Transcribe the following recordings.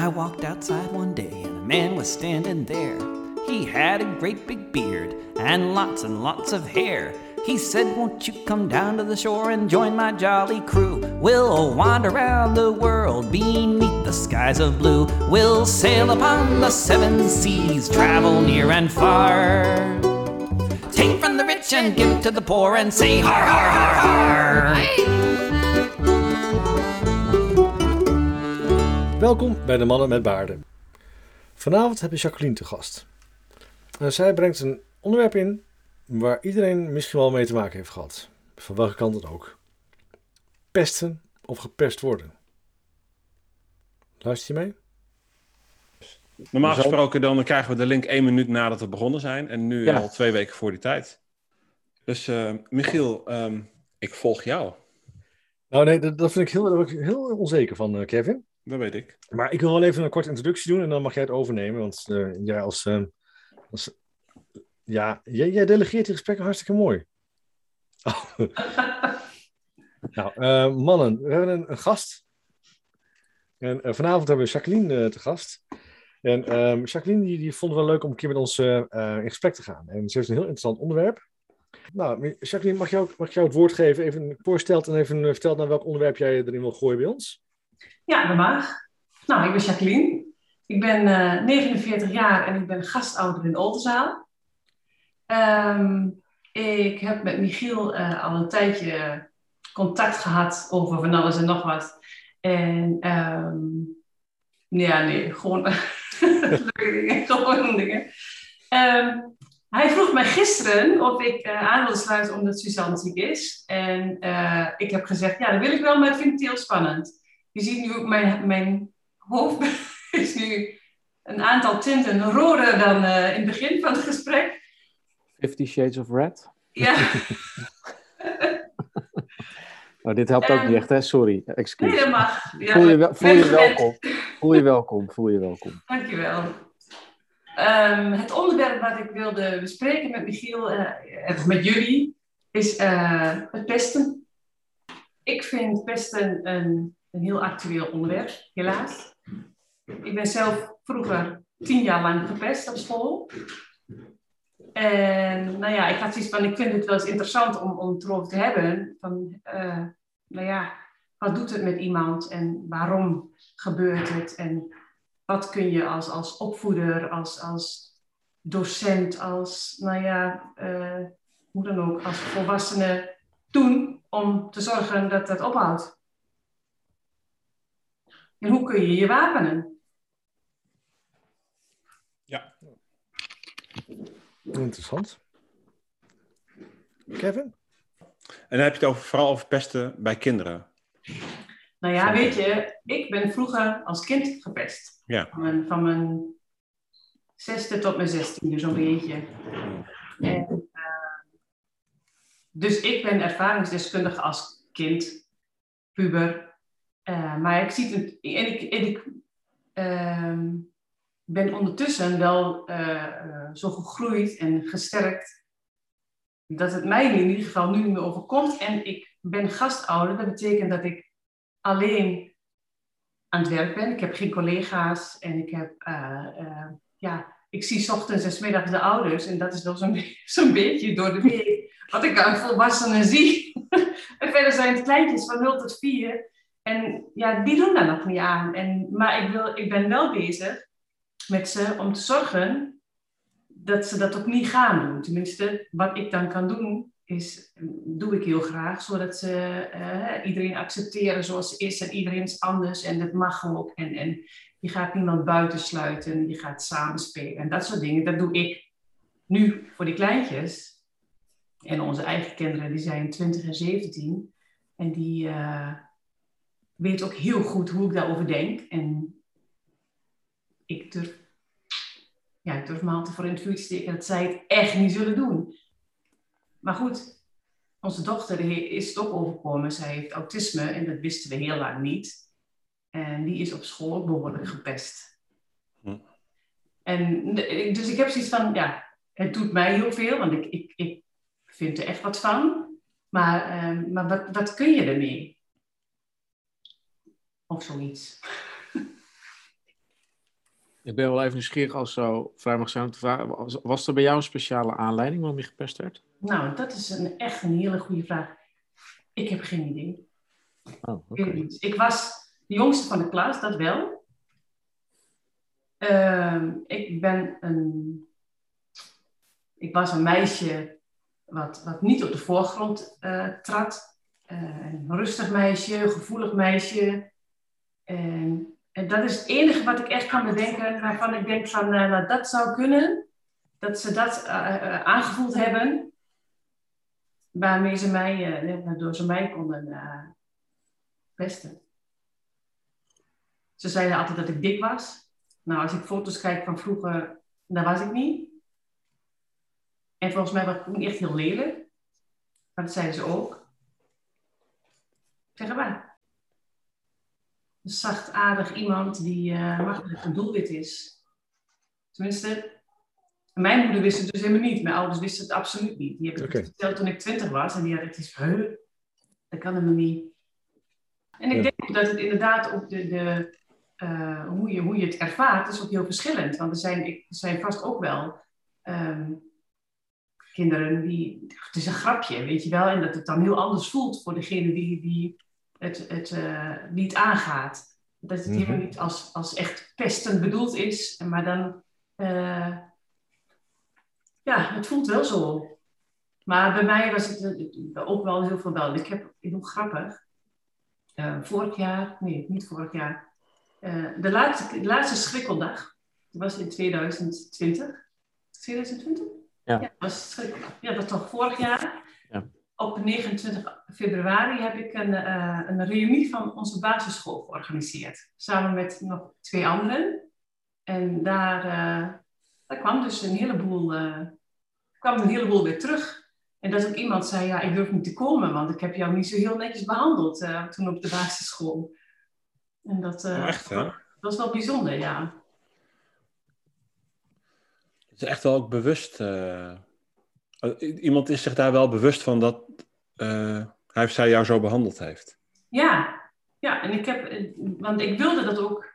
I walked outside one day and a man was standing there. He had a great big beard and lots and lots of hair. He said, Won't you come down to the shore and join my jolly crew? We'll wander around the world beneath the skies of blue. We'll sail upon the seven seas, travel near and far. Take from the rich and give to the poor and say har har har har. Welkom bij de Mannen met Baarden. Vanavond heb je Jacqueline te gast. En zij brengt een onderwerp in waar iedereen misschien wel mee te maken heeft gehad. Van welke kant dan ook. Pesten of gepest worden. Luister je mee? Normaal gesproken dan krijgen we de link één minuut nadat we begonnen zijn. En nu Ja. al twee weken voor die tijd. Dus eh, Michiel, ehm, ik volg jou. Nou nee, dat, dat vind ik heel, daar word ik heel onzeker van, eh, Kevin. Dat weet ik. Maar ik wil wel even een korte introductie doen en dan mag jij het overnemen. Want eh, jij als... eh, als ja, jij, jij delegeert die gesprekken hartstikke mooi. Oh. nou, eh, mannen, we hebben een, een gast. En vanavond hebben we Jacqueline eh, te gast. En ehm, Jacqueline die, die vond het wel leuk om een keer met ons eh, eh, in gesprek te gaan. En ze heeft een heel interessant onderwerp. Nou, Jacqueline, mag, jou, mag ik jou het woord geven? Even voorstelt en even vertelt naar welk onderwerp jij erin wil gooien bij ons. Ja, dat mag. Nou, ik ben Jacqueline. Ik ben eh, 49 jaar en ik ben gastouder in Oldenzaal. Ehm, ik heb met Michiel eh, al een tijdje contact gehad over van alles en nog wat. En ehm, ja, nee, gewoon leuke dingen. Gewoon dingen. Ehm, hij vroeg mij gisteren of ik eh, aan wilde sluiten omdat Suzanne ziek is. En eh, ik heb gezegd, ja, dat wil ik wel, maar ik vind het heel spannend. Je ziet nu ook mijn, mijn hoofd is nu een aantal tinten roder dan eh, in het begin van het gesprek. Fifty Shades of Red. Ja, Nou, dit helpt ook Ehm, niet echt, hè? Sorry, nee, excuus. dat mag. Ja, voel je, wel, voel je welkom. Voel je welkom, voel je welkom. Dankjewel. Ehm, het onderwerp wat ik wilde bespreken met Michiel, of met jullie, is eh, het pesten. Ik vind pesten een, een heel actueel onderwerp, helaas. Ik ben zelf vroeger tien jaar lang gepest op school. En nou ja, ik had zoiets van, ik vind het wel eens interessant om, om het erover te hebben. Van, eh, nou ja, wat doet het met iemand en waarom gebeurt het? En wat kun je als, als opvoeder, als, als docent, als, nou ja, eh, hoe dan ook, als volwassene doen om te zorgen dat dat ophoudt? En hoe kun je je wapenen? Interessant. Kevin? En dan heb je het over, vooral over pesten bij kinderen. Nou ja, weet je, ik ben vroeger als kind gepest. Ja. Van mijn, van mijn zesde tot mijn zestiende, zo'n beetje. En, eh, dus ik ben ervaringsdeskundige als kind, puber. Eh, maar ik zie het, en ik, en ik ehm, ben ondertussen wel eh, eh, zo gegroeid en gesterkt dat het mij in ieder geval nu niet overkomt. En ik ben gastouder, dat betekent dat ik alleen aan het werk ben. Ik heb geen collega's en ik heb, ja, ik zie ochtends en middags de ouders en dat is wel zo'n zo'n beetje door de week wat ik aan volwassenen zie. en verder zijn het kleintjes van 0 tot 4 en ja, die doen daar nog niet aan. En, maar ik, wil, ik ben wel bezig met ze om te zorgen dat ze dat ook niet gaan doen. Tenminste, wat ik dan kan doen, is, doe ik heel graag, zodat ze eh, iedereen accepteren zoals ze is en iedereen is anders en dat mag ook. En, en je gaat niemand buitensluiten, je gaat samenspelen en dat soort dingen. Dat doe ik nu voor die kleintjes. En onze eigen kinderen, die zijn 20 en 17. En die eh weten ook heel goed hoe ik daarover denk. En ik durf, ja, ik durf me altijd voor in het vuur te steken dat zij het echt niet zullen doen. Maar goed, onze dochter is het ook overkomen. Zij heeft autisme en dat wisten we heel lang niet. En die is op school ook behoorlijk gepest. Hm. En dus ik heb zoiets van, ja, het doet mij heel veel, want ik, ik, ik vind er echt wat van. Maar, ehm, maar wat, wat kun je ermee? Of zoiets. Ik ben wel even nieuwsgierig als zo vrij mag zijn om te vragen. Was, er bij jou een speciale aanleiding waarom je gepest werd? Nou, dat is een, echt een hele goede vraag. Ik heb geen idee. Oh, Ik was de jongste van de klas, dat wel. Ehm, ik ben een... Ik was een meisje wat, wat niet op de voorgrond eh, trad. Eh, een rustig meisje, een gevoelig meisje. En, en dat is het enige wat ik echt kan bedenken, waarvan ik denk van, eh, nou, dat zou kunnen. Dat ze dat eh, eh, aangevoeld hebben, waarmee ze mij, waardoor ze mij konden pesten. Ze zeiden altijd dat ik dik was. Nou, als ik foto's kijk van vroeger, daar was ik niet. En volgens mij was ik niet echt heel lelijk. Maar dat zeiden ze ook. Zeg maar. Een zachtaardig iemand die eh makkelijk een doelwit is. Tenminste, mijn moeder wist het dus helemaal niet. Mijn ouders wisten het absoluut niet. Die hebben Oké. het verteld toen ik twintig was. En die hadden iets van, "Huh, dat kan helemaal niet. En ik Ja. denk dat het inderdaad ook de, de, eh, hoe, je, hoe je het ervaart, is ook heel verschillend. Want er zijn, ik, er zijn vast ook wel ehm, kinderen die. Het is een grapje, weet je wel. En dat het dan heel anders voelt voor degene die, die, het, het, eh, die het aangaat. Dat het Mhm. helemaal niet als, als echt pesten bedoeld is, maar dan. eh, ja, het voelt wel zo. Maar bij mij was het eh, ook wel heel veel wel. Ik heb heel grappig. vorig jaar, nee, niet vorig jaar. de, laatste, de laatste schrikkeldag. Dat was in 2020. 2020? Ja. dat was, ja, dat was toch vorig jaar. Op 29 februari heb ik een, eh, een reunie van onze basisschool georganiseerd. Samen met nog twee anderen. En daar, eh, daar kwam dus een heleboel, eh, kwam een heleboel weer terug. En dat ook iemand zei, ja, ik durf niet te komen, want ik heb jou niet zo heel netjes behandeld eh, toen op de basisschool. En dat, Oh, echt, hè? dat was wel bijzonder, ja. Het is echt wel ook bewust. Eh, iemand is zich daar wel bewust van dat eh, hij of zij jou zo behandeld heeft. Ja, ja, en ik heb, eh, want ik wilde dat ook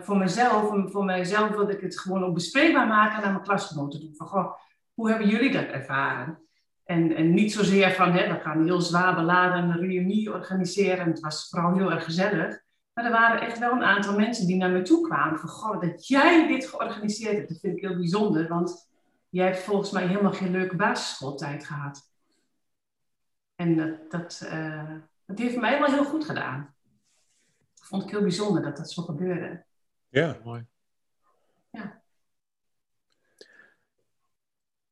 voor mezelf, voor mijzelf wilde ik het gewoon ook bespreekbaar maken naar mijn klasgenoten toe. Van, goh, hoe hebben jullie dat ervaren? En, niet zozeer van, hè, we gaan heel zwaar beladen een reunie organiseren. Het was vooral heel erg gezellig. Maar er waren echt wel een aantal mensen die naar me toe kwamen. Van, goh, dat jij dit georganiseerd hebt, dat vind ik heel bijzonder. Want jij hebt volgens mij helemaal geen leuke basisschooltijd gehad. En dat, dat, eh, dat heeft mij wel heel goed gedaan. Vond ik heel bijzonder dat dat zo gebeurde. Ja. Mooi. Ja.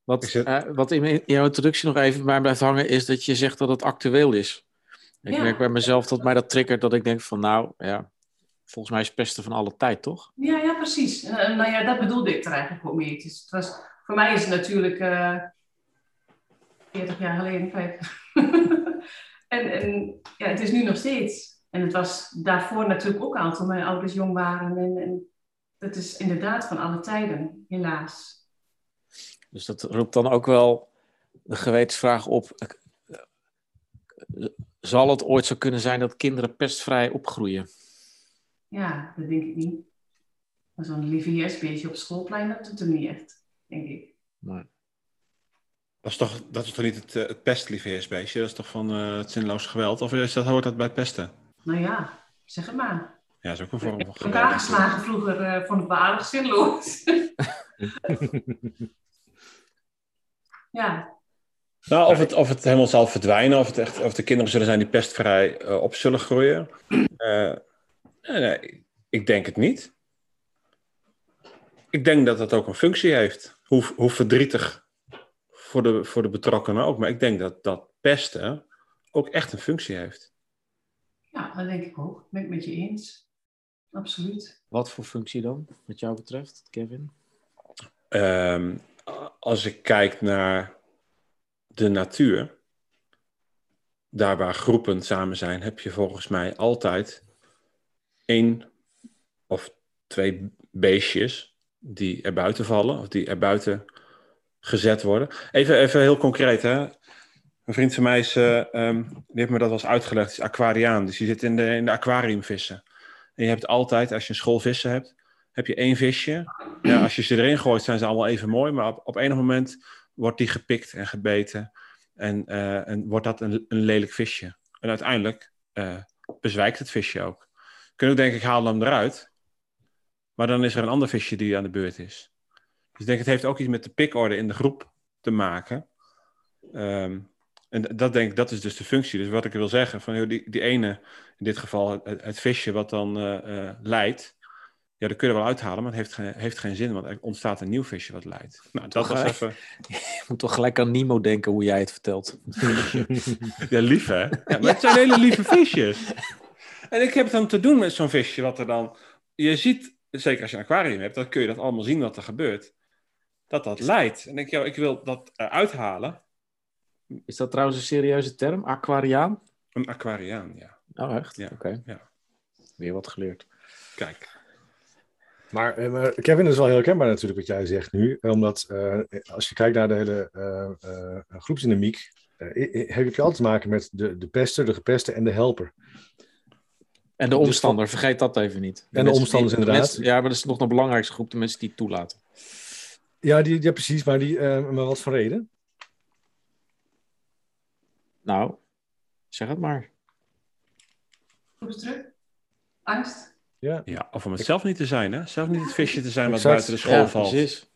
Wat, eh, wat in jouw introductie nog even bij mij blijft hangen, is dat je zegt dat het actueel is. Ik Ja. merk bij mezelf dat mij dat triggert dat ik denk van nou, ja, volgens mij is het pesten van alle tijd, toch? Ja, ja, precies. Eh, nou ja, dat bedoelde ik er eigenlijk ook mee. Het is, het was, voor mij is het natuurlijk eh 40 jaar geleden, en en ja, het is nu nog steeds. En het was daarvoor natuurlijk ook al, toen mijn ouders jong waren. En, en dat is inderdaad van alle tijden, helaas. Dus dat roept dan ook wel de gewetensvraag op. Zal het ooit zo kunnen zijn dat kinderen pestvrij opgroeien? Ja, dat denk ik niet. Zo'n lieve op het schoolplein, dat doet hem niet echt, denk ik. Maar, Dat is toch, dat is toch niet het, eh, het pestliefheersbeestje? Dat is toch van eh, het zinloos geweld? Of is dat, hoort dat bij het pesten? Nou ja, zeg het maar. Ja, dat is ook een vorm van Ik heb elkaar geweld. geslagen vroeger, eh vond ik wel aardig zinloos. ja, Nou, of het, of het helemaal zal verdwijnen, of, het echt, of de kinderen zullen zijn die pestvrij eh, op zullen groeien. Eh, nee, nee, ik denk het niet. Ik denk dat dat ook een functie heeft. Hoe, hoe verdrietig voor de, voor de betrokkenen ook. Maar ik denk dat dat pesten ook echt een functie heeft. ja, dat denk ik ook. Ben ik met je eens. Absoluut. wat voor functie dan, wat jou betreft, Kevin? Ehm, als ik kijk naar de natuur, daar waar groepen samen zijn, heb je volgens mij altijd één of twee beestjes die er buiten vallen, of die er buiten gezet worden. Even, even heel concreet, hè. Een vriend van mij is, eh, ehm, die heeft me dat wel eens uitgelegd, is aquariaan. Dus die zit in de, in de aquariumvissen. En je hebt altijd, als je een school vissen hebt, heb je één visje. Ja, als je ze erin gooit, zijn ze allemaal even mooi. Maar op, op enig moment wordt die gepikt en gebeten. En, eh, en wordt dat een, een lelijk visje. En uiteindelijk eh, bezwijkt het visje ook. Kun je ook denken, ik haal hem eruit. Maar dan is er een ander visje die aan de beurt is. Dus ik denk, het heeft ook iets met de pikorde in de groep te maken. Ehm, en dat denk ik, dat is dus de functie. Dus wat ik wil zeggen, van die, die ene, in dit geval het, het visje wat dan eh, eh, leidt, ja, dat kun je er wel uithalen, maar het heeft, geen- heeft geen zin, want er ontstaat een nieuw visje wat leidt. Nou, dat was even... Je moet toch gelijk aan Nemo denken hoe jij het vertelt. Ja, lief hè? Ja, maar het zijn hele lieve visjes. En ik heb dan te doen met zo'n visje, wat er dan... Je ziet, zeker als je een aquarium hebt, dan kun je dat allemaal zien wat er gebeurt. Dat dat leidt. En ik ik wil dat eruit halen. Is dat trouwens een serieuze term? Aquariaan? Een aquariaan, ja. Oh, echt? Ja, Oké. ja. Weer wat geleerd. Kijk. Maar, eh, maar Kevin, dat is wel heel herkenbaar natuurlijk wat jij zegt nu. Omdat eh, als je kijkt naar de hele eh, eh, groepsdynamiek, eh, heb je altijd te maken met de, de pester, de gepeste en de helper. En de omstander, vergeet dat even niet. de mensen omstanders, die- de inderdaad. mensen- ja, maar dat is nog de belangrijkste groep, de mensen die het toelaten. Ja, die, ja precies, maar, die, eh, maar wat voor reden? Nou, zeg het maar. Groepsdruk? Angst? Ja, Ja, of om het zelf niet te zijn, hè? Zelf niet het visje te zijn wat Exact. buiten de school ja, valt. precies.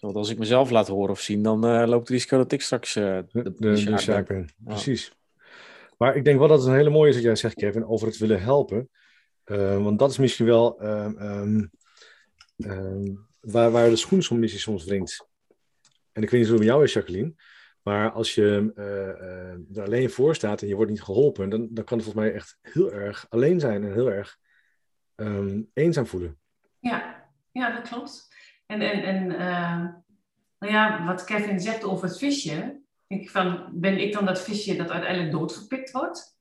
Want als ik mezelf laat horen of zien, dan eh, loopt het risico dat ik straks eh, de, de, de, de. Precies. Maar ik denk wel dat het een hele mooie is wat jij zegt, Kevin, over het willen helpen. Eh, want dat is misschien wel ehm, ehm, ehm, waar, waar de schoen soms soms wringt. En ik weet niet hoe het met jou is, Jacqueline. Maar als je eh, eh, er alleen voor staat en je wordt niet geholpen, dan, dan kan het volgens mij echt heel erg alleen zijn en heel erg ehm, eenzaam voelen. Ja, ja, dat klopt. En, en, en nou ja, wat Kevin zegt over het visje, denk ik van, ben ik dan dat visje dat uiteindelijk doodgepikt wordt?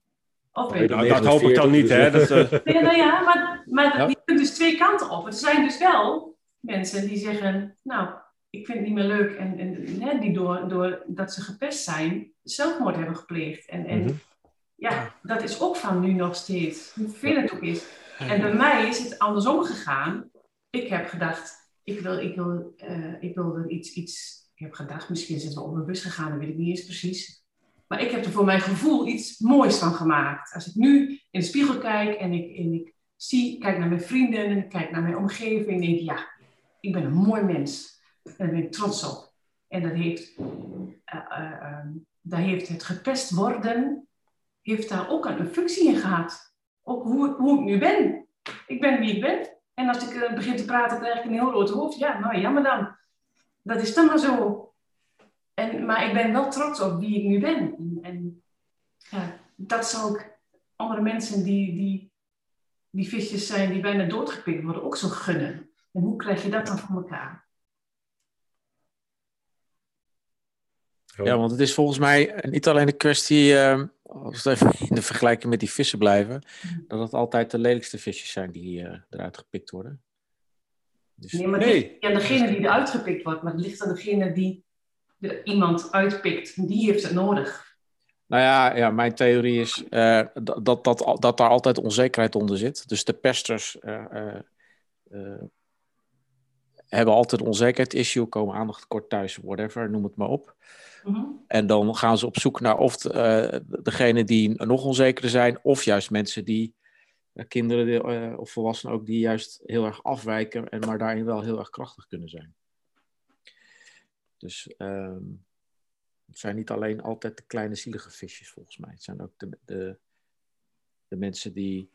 Of ben ik Nou, dat hoop ik dan niet, hè? Dat, eh, Ja, nou ja, maar, maar Ja. je kunt dus twee kanten op. Er zijn dus wel mensen die zeggen, nou, ik vind het niet meer leuk. En, en hè, die door, door dat ze gepest zijn, zelfmoord hebben gepleegd. En, en Mhm. ja, dat is ook van nu nog steeds, hoe vervelend het ook is. En bij mij is het andersom gegaan. Ik heb gedacht, ik wil, ik wil, eh, ik wil er iets, iets... Ik heb gedacht, misschien op mijn bus gegaan, dat weet ik niet eens precies. Maar ik heb er voor mijn gevoel iets moois van gemaakt. Als ik nu in de spiegel kijk en ik, en ik zie, kijk naar mijn vrienden en kijk naar mijn omgeving, denk ik, ja, ik ben een mooi mens. En daar ben ik trots op. En dat heeft, eh, daar heeft het gepest worden, heeft daar ook een, functie in gehad. Ook hoe, hoe ik nu ben. Ik ben wie ik ben. En als ik begin te praten, krijg ik een heel rood hoofd. Ja, nou jammer dan. Dat is dan maar zo. En, maar ik ben wel trots op wie ik nu ben. En, en ja, dat zou ik andere mensen die, die, die visjes zijn die bijna doodgepikt worden ook zo gunnen. En hoe krijg je dat dan voor elkaar? Ja, want het is volgens mij niet alleen een kwestie, eh, als we even in de vergelijking met die vissen blijven, dat het altijd de lelijkste visjes zijn die eh, eruit gepikt worden. Dus, Nee, maar het Nee. ligt niet aan degene die eruit gepikt wordt, maar het ligt aan degene die er iemand uitpikt. Die heeft het nodig. Nou ja, ja mijn theorie is eh, dat, dat, dat, daar altijd onzekerheid onder zit. Dus de pesters eh, eh, hebben altijd een onzekerheidsissue, komen aandachttekort thuis, whatever, noem het maar op. Mhm. En dan gaan ze op zoek naar of de, degene die nog onzekerder zijn, of juist mensen die, kinderen die, eh, of volwassenen ook, die juist heel erg afwijken, en maar daarin wel heel erg krachtig kunnen zijn. Dus ehm, het zijn niet alleen altijd de kleine zielige visjes volgens mij. Het zijn ook de, de, de mensen die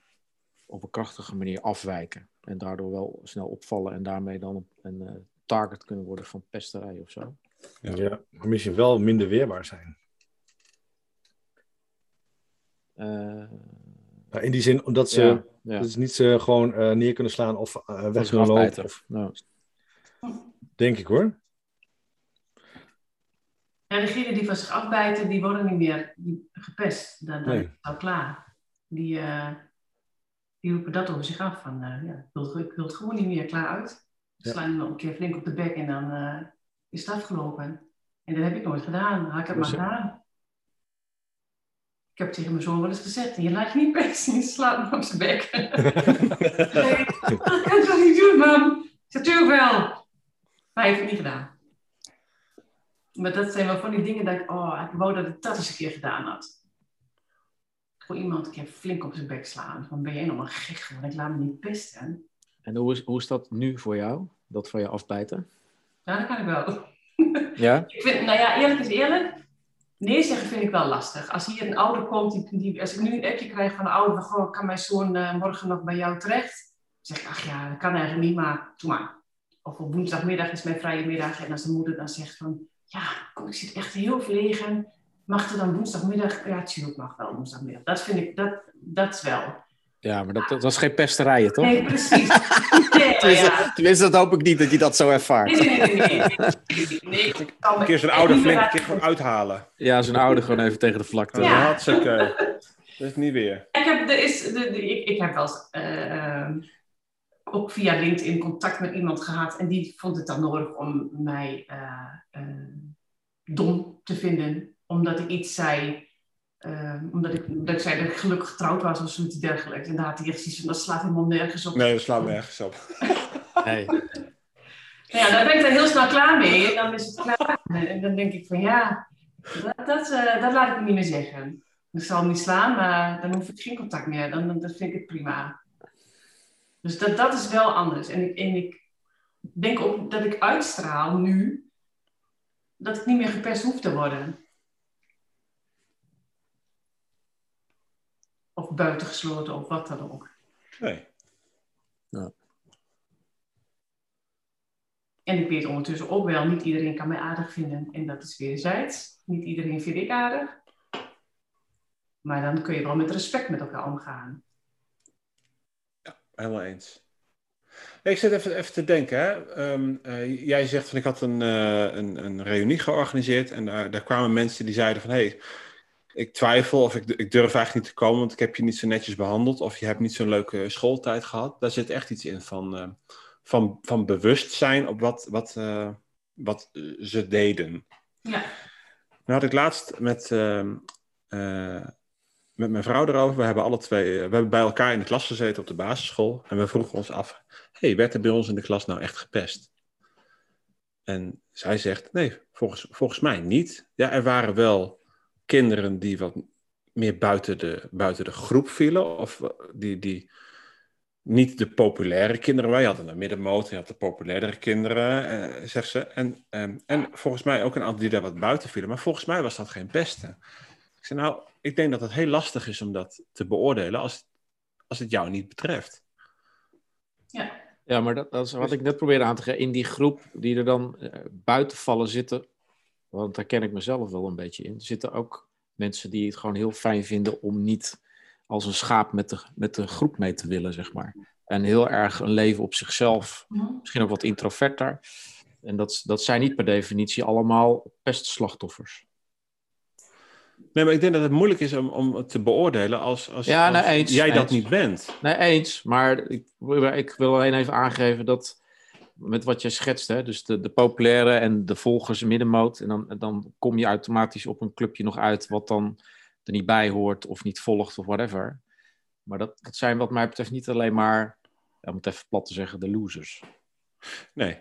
op een krachtige manier afwijken. En daardoor wel snel opvallen en daarmee dan een, een eh, target kunnen worden van pesterij of zo. Ja. maar misschien wel minder weerbaar zijn. Eh, in die zin, omdat ze ja, ja. dat is niet ze gewoon eh, neer kunnen slaan of eh, weg Dat kunnen lopen. Of, Nou, denk ik hoor. En degenen die van zich afbijten, die worden niet meer die- gepest. Dan, dan Nee. is het al klaar. Die, eh, die roepen dat over zich af. Van, eh, ja, ik, wil, ik wil het gewoon niet meer, klaar uit. Ja. Slaan hem nog een keer flink op de bek en dan eh, is het afgelopen. En dat heb ik nooit gedaan. Had ik het maar eh, gedaan. Ik heb tegen mijn zoon wel eens gezegd, je laat je niet pesten, je slaat me op zijn bek. nee, dat kan ik toch niet doen, mam? Ik zeg, tuurlijk wel. Maar hij heeft het niet gedaan. Maar dat zijn wel van die dingen dat ik, oh, ik wou dat ik dat eens een keer gedaan had. Gewoon iemand een keer flink op zijn bek slaan. Van, ben jij nog een gek geworden? Ik laat me niet pesten. En hoe is, hoe is dat nu voor jou? Dat van je afbijten? Ja, dat kan ik wel. Ja? Ik vind, nou ja, eerlijk is eerlijk. Nee zeggen vind ik wel lastig. Als hier een ouder komt, die, die, als ik nu een appje krijg van een ouder, van, kan mijn zoon eh, morgen nog bij jou terecht? Dan zeg ik, ach ja, dat kan eigenlijk niet, maar doe maar. Of op woensdagmiddag is mijn vrije middag. En als de moeder dan zegt van, ja, kom, ik zit echt heel verlegen. Mag er dan woensdagmiddag? Ja, tuurlijk mag wel woensdagmiddag. Dat vind ik, dat, dat wel. Ja, maar dat, dat was geen pesterijen, toch? Nee, precies. Nee, Tenminste, ja. tenminste, dat hoop ik niet dat je dat zo ervaart. nee, nee, nee, nee, Een keer echt oude flink, een keer gewoon uithalen. Ja, zo'n ouder gewoon even tegen de vlakte. Ja. Ja. Hartstikke. Dat is niet weer. Ik heb, er is, de, de- ik, ik heb wel eens, eh, ehm, ook via LinkedIn contact met iemand gehad. En die vond het dan nodig om mij eh, eh, dom te vinden. Omdat ik iets zei. Eh, omdat ik, dat ik zei dat ik gelukkig getrouwd was of zoiets dergelijks. En daar had hij echt zoiets van, dat slaat helemaal nergens op. Nee, dat slaat nergens op. Nee. Nou ja, daar ben ik dan heel snel klaar mee. En dan is het klaar. En dan denk ik van ja, dat, dat, eh, dat laat ik niet meer zeggen. Ik zal hem niet slaan, maar dan hoef ik geen contact meer. Dan, dan, dan vind ik het prima. Dus dat, dat is wel anders. En ik, en ik denk ook dat ik uitstraal nu dat ik niet meer gepest hoef te worden. Buitengesloten of wat dan ook. Nee. En ik weet ondertussen ook wel, niet iedereen kan mij aardig vinden. En dat is wederzijds. Niet iedereen vind ik aardig. Maar dan kun je wel met respect met elkaar omgaan. Helemaal eens. Ik zit even, even te denken. Hè. Ehm, eh, jij zegt van ik had een, eh, een, een reunie georganiseerd en daar, daar kwamen mensen die zeiden van hé, hey, ik twijfel of ik, ik durf eigenlijk niet te komen, want ik heb je niet zo netjes behandeld of je hebt niet zo'n leuke schooltijd gehad. Daar zit echt iets in van, eh, van, van bewustzijn op wat, wat, eh, wat eh, ze deden. Ja. Nou had ik laatst met, met mijn vrouw erover. We hebben alle twee, we hebben bij elkaar in de klas gezeten op de basisschool. En we vroegen ons af, hey, werd er bij ons in de klas nou echt gepest? En zij zegt, nee, volgens, volgens mij niet. Ja, er waren wel kinderen die wat meer buiten de, buiten de groep vielen. Of eh, die, die niet de populaire kinderen. Wij hadden de middenmoot, je had de populairdere kinderen, eh, zegt ze. En, ehm, en volgens mij ook een aantal die daar wat buiten vielen. Maar volgens mij was dat geen beste. Ik zei, nou, ik denk dat het heel lastig is om dat te beoordelen als, als het jou niet betreft. Ja, maar dat, dat is wat ik net probeerde aan te geven. In die groep die er dan eh, buiten vallen zitten, want daar ken ik mezelf wel een beetje in, zitten ook mensen die het gewoon heel fijn vinden om niet als een schaap met de, met de groep mee te willen, zeg maar. En heel erg een leven op zichzelf, misschien ook wat introverter. En dat, dat zijn niet per definitie allemaal pestslachtoffers. Nee, maar ik denk dat het moeilijk is om, om het te beoordelen als, als, Ja, als nee, eens, jij dat niet bent. Nee, eens. Maar ik, ik wil alleen even aangeven dat met wat jij schetst, hè, dus de, de populaire en de volgers middenmoot, en dan, dan kom je automatisch op een clubje nog uit wat dan er niet bij hoort of niet volgt of whatever. Maar dat, dat zijn wat mij betreft niet alleen maar, om het even plat te zeggen, de losers. Nee.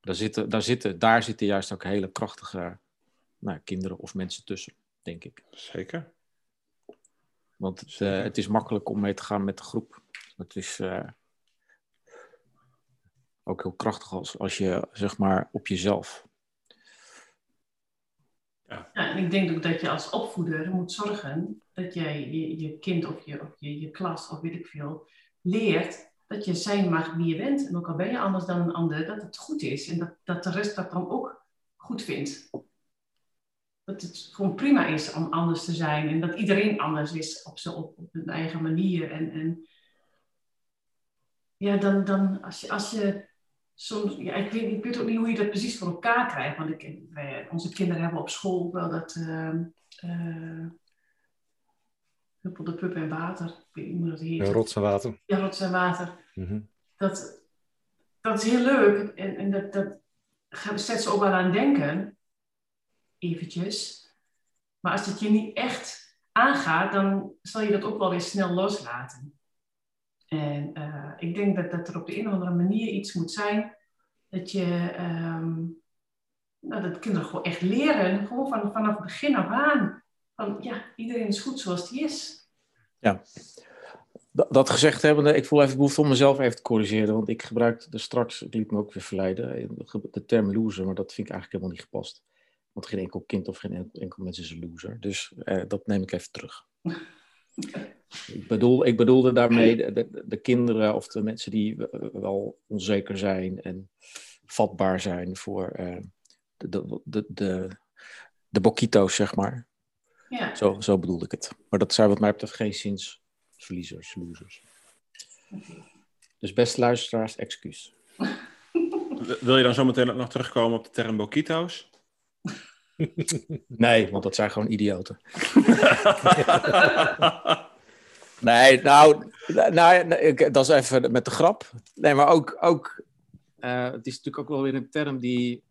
Daar zitten, daar zitten, daar zitten juist ook hele krachtige nou, kinderen of mensen tussen, denk ik. Zeker. Want het, Zeker. eh, het is makkelijk om mee te gaan met de groep. Het is eh, ook heel krachtig als, als je, zeg maar, op jezelf. Ja, en ik denk ook dat je als opvoeder moet zorgen dat jij je, je kind of, je, of je, je klas of weet ik veel leert dat je zijn mag wie je bent. En ook al ben je anders dan een ander, dat het goed is. En dat, dat de rest dat dan ook goed vindt. Dat het gewoon prima is om anders te zijn. En dat iedereen anders is op, zijn, op, op hun eigen manier. En, en ja, dan, dan als je... Als je soms, ja, ik, weet, ik weet ook niet hoe je dat precies voor elkaar krijgt. Want ik, wij, onze kinderen hebben op school wel dat. Uh, uh, huppel de pup en water. Ik weet niet hoe dat heet. Ja, rots en water. Ja, rots en water. Mhm. Dat, dat is heel leuk. En, en dat, dat zet ze ook wel aan denken. Eventjes. Maar als het je niet echt aangaat, dan zal je dat ook wel weer snel loslaten. En eh, ik denk dat, dat er op de een of andere manier iets moet zijn dat je ehm, nou, dat kinderen gewoon echt leren, gewoon van, vanaf het begin af aan. Van ja, iedereen is goed zoals die is. Ja. Dat, dat gezegd hebbende, ik voel even behoefte om mezelf even te corrigeren. Want ik gebruikte straks, ik liet me ook weer verleiden, de term loser, maar dat vind ik eigenlijk helemaal niet gepast. Want geen enkel kind of geen enkel, enkel mens is een loser. Dus eh, dat neem ik even terug. ik, bedoel, ik bedoelde daarmee de, de, de, kinderen of de mensen die wel onzeker zijn en vatbaar zijn voor uh, de, de, de, de, de boquito's, zeg maar. Ja. Zo, zo bedoelde ik het. Maar dat zijn wat mij betreft geen zins verliezers, losers. Dus beste luisteraars, excuus. Wil je dan zometeen nog terugkomen op de term boquito's? Nee, want dat zijn gewoon idioten. nee, nou, nou, dat is even met de grap. Nee, maar ook, ook uh, het is natuurlijk ook wel weer een term die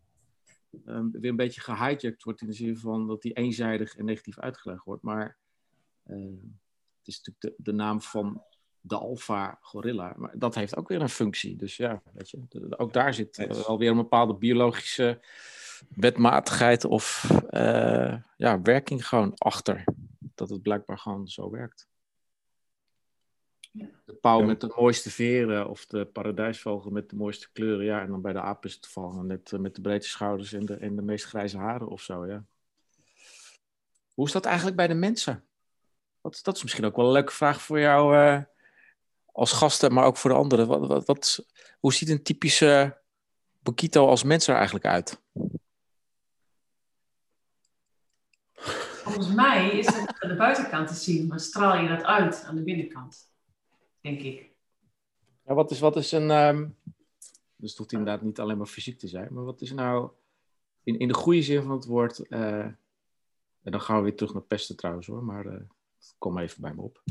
um, weer een beetje gehijacked wordt in de zin van dat die eenzijdig en negatief uitgelegd wordt. Maar uh, het is natuurlijk de, de naam van de alfa gorilla. Maar dat heeft ook weer een functie. Dus ja, weet je, ook daar zit uh, alweer een bepaalde biologische wetmatigheid of uh, ja, werking gewoon achter. Dat het blijkbaar gewoon zo werkt. De pauw met de mooiste veren of de paradijsvogel met de mooiste kleuren. Ja, en dan bij de aap is het toevallig net uh, met de breedste schouders en de, en de meest grijze haren of zo, ja. Hoe is dat eigenlijk bij de mensen? Dat, dat is misschien ook wel een leuke vraag voor jou uh, als gasten, maar ook voor de anderen. Wat, wat, wat, hoe ziet een typische Bokito als mens er eigenlijk uit? Volgens mij is het aan de buitenkant te zien, maar straal je dat uit aan de binnenkant, denk ik. Ja, wat is, wat is een. Um, dus het hoeft inderdaad niet alleen maar fysiek te zijn, maar wat is nou in, in de goede zin van het woord. Uh, en dan gaan we weer terug naar pesten trouwens hoor, maar uh, kom even bij me op.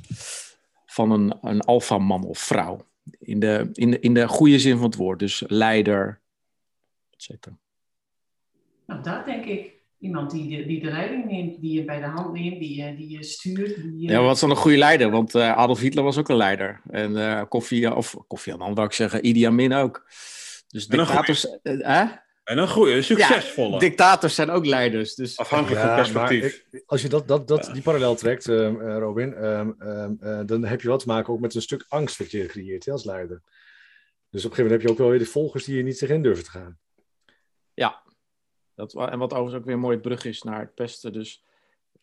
Van een, een alfaman of vrouw. In de, in, de, in de goede zin van het woord, dus leider, et cetera. Nou, dat denk ik. Iemand die de, die de leiding neemt, die je bij de hand neemt, die, je, die je stuurt. Die je... Ja, wat is dan een goede leider? Want uh, Adolf Hitler was ook een leider. En uh, Kofi, of Kofi Annan wou ik zeggen, Idi Amin ook. Dus dictators... Uh, en een goede, succesvolle. Ja, dictators zijn ook leiders. Dus... Afhankelijk ja, van perspectief. Ik, als je dat, dat, dat, die parallel trekt, uh, Robin, uh, dan heb je wat te maken ook met een stuk angst wat je creëert als leider. Dus op een gegeven moment heb je ook wel weer de volgers die je niet zich in durven te gaan. Ja, dat, en wat overigens ook weer een mooie brug is naar het pesten. Dus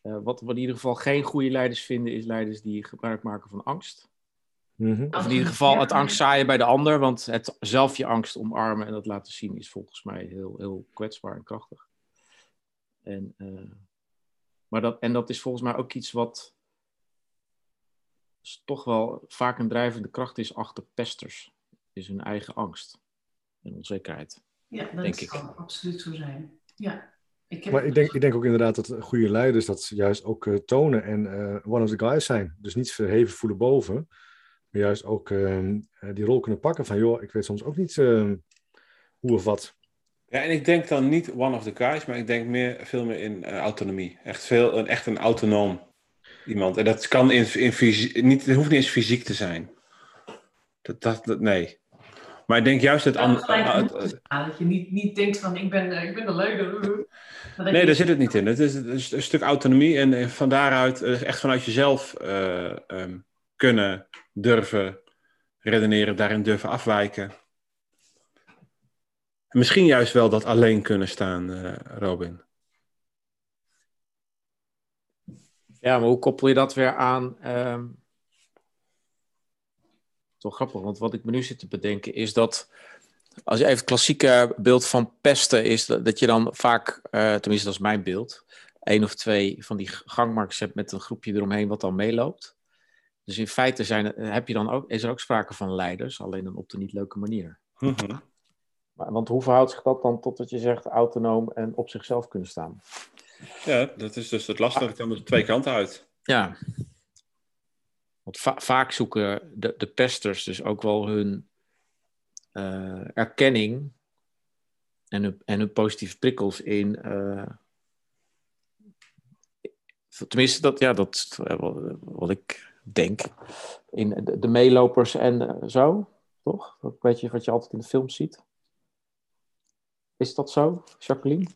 uh, wat we in ieder geval geen goede leiders vinden, is leiders die gebruik maken van angst. Mm -hmm. Of in ieder geval het angst zaaien bij de ander, want het zelf je angst omarmen en dat laten zien is volgens mij heel, heel kwetsbaar en krachtig. En, uh, maar dat, en dat is volgens mij ook iets wat toch wel vaak een drijvende kracht is achter pesters. Is hun eigen angst en onzekerheid. Ja, dat denk ik. kan absoluut zo zijn. Ja. Ik heb maar ik denk, ik denk ook inderdaad dat goede leiders dat juist ook uh, tonen en uh, one of the guys zijn. Dus niet verheven voelen boven, juist ook uh, die rol kunnen pakken van, joh, ik weet soms ook niet hoe of wat. Ja, en ik denk dan niet one of the guys, maar ik denk meer, veel meer in autonomie. Echt, veel, een, echt een autonoom iemand. En dat kan in, in fysiek, niet, het hoeft niet eens fysiek te zijn. Dat, dat, dat nee. Maar ik denk juist dat... Ja, uh, dat je niet, niet denkt van, ik ben, ik ben de leider. Nee, daar zit het niet in. Het is, het is een stuk autonomie en van daaruit, echt vanuit jezelf uh, um, kunnen, durven redeneren, daarin durven afwijken. Misschien juist wel dat alleen kunnen staan, uh, Robin. Ja, maar hoe koppel je dat weer aan... Um toch grappig, want wat ik me nu zit te bedenken is dat als je even het klassieke beeld van pesten is, dat, je dan vaak, uh, tenminste dat is mijn beeld, één of twee van die gangmarkers hebt met een groepje eromheen wat dan meeloopt. Dus in feite zijn, heb je dan ook, is er ook sprake van leiders, alleen dan op de niet leuke manier. Mm -hmm. maar, want hoe verhoudt zich dat dan tot wat je zegt autonoom en op zichzelf kunnen staan? Ja, dat is dus het lastige. Het kan er twee kanten uit. Ja, want va vaak zoeken de, de pesters dus ook wel hun uh, erkenning en hun, en hun positieve prikkels in, uh, tenminste, dat, ja, dat wat ik denk. In de, meelopers en eh, zo, toch? Dat weet je wat je altijd in de films ziet. Is dat zo, Jacqueline?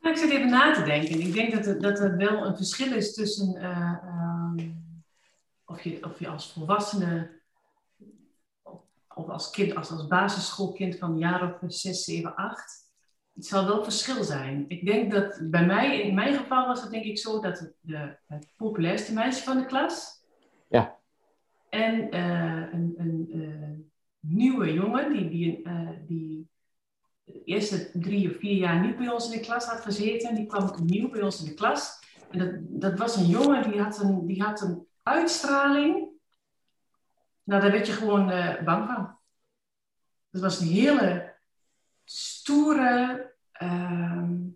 Nou, ik zit even na te denken. Ik denk dat er, dat er wel een verschil is tussen eh, ehm, of, je, of je als volwassene of- als kind, als, als basisschoolkind van een jaar of 6, 7, 8. Het zal wel verschil zijn. Ik denk dat bij mij, in mijn geval was het denk ik zo dat de, het populairste meisje van de klas. En eh, een, een eh, nieuwe jongen die, die, eh, die de eerste drie of vier jaar niet bij ons in de klas had gezeten. Die kwam nieuw bij ons in de klas. En dat, dat was een jongen die had een, die had een uitstraling. Nou, daar werd je gewoon bang van. Dat was een hele stoere. ehm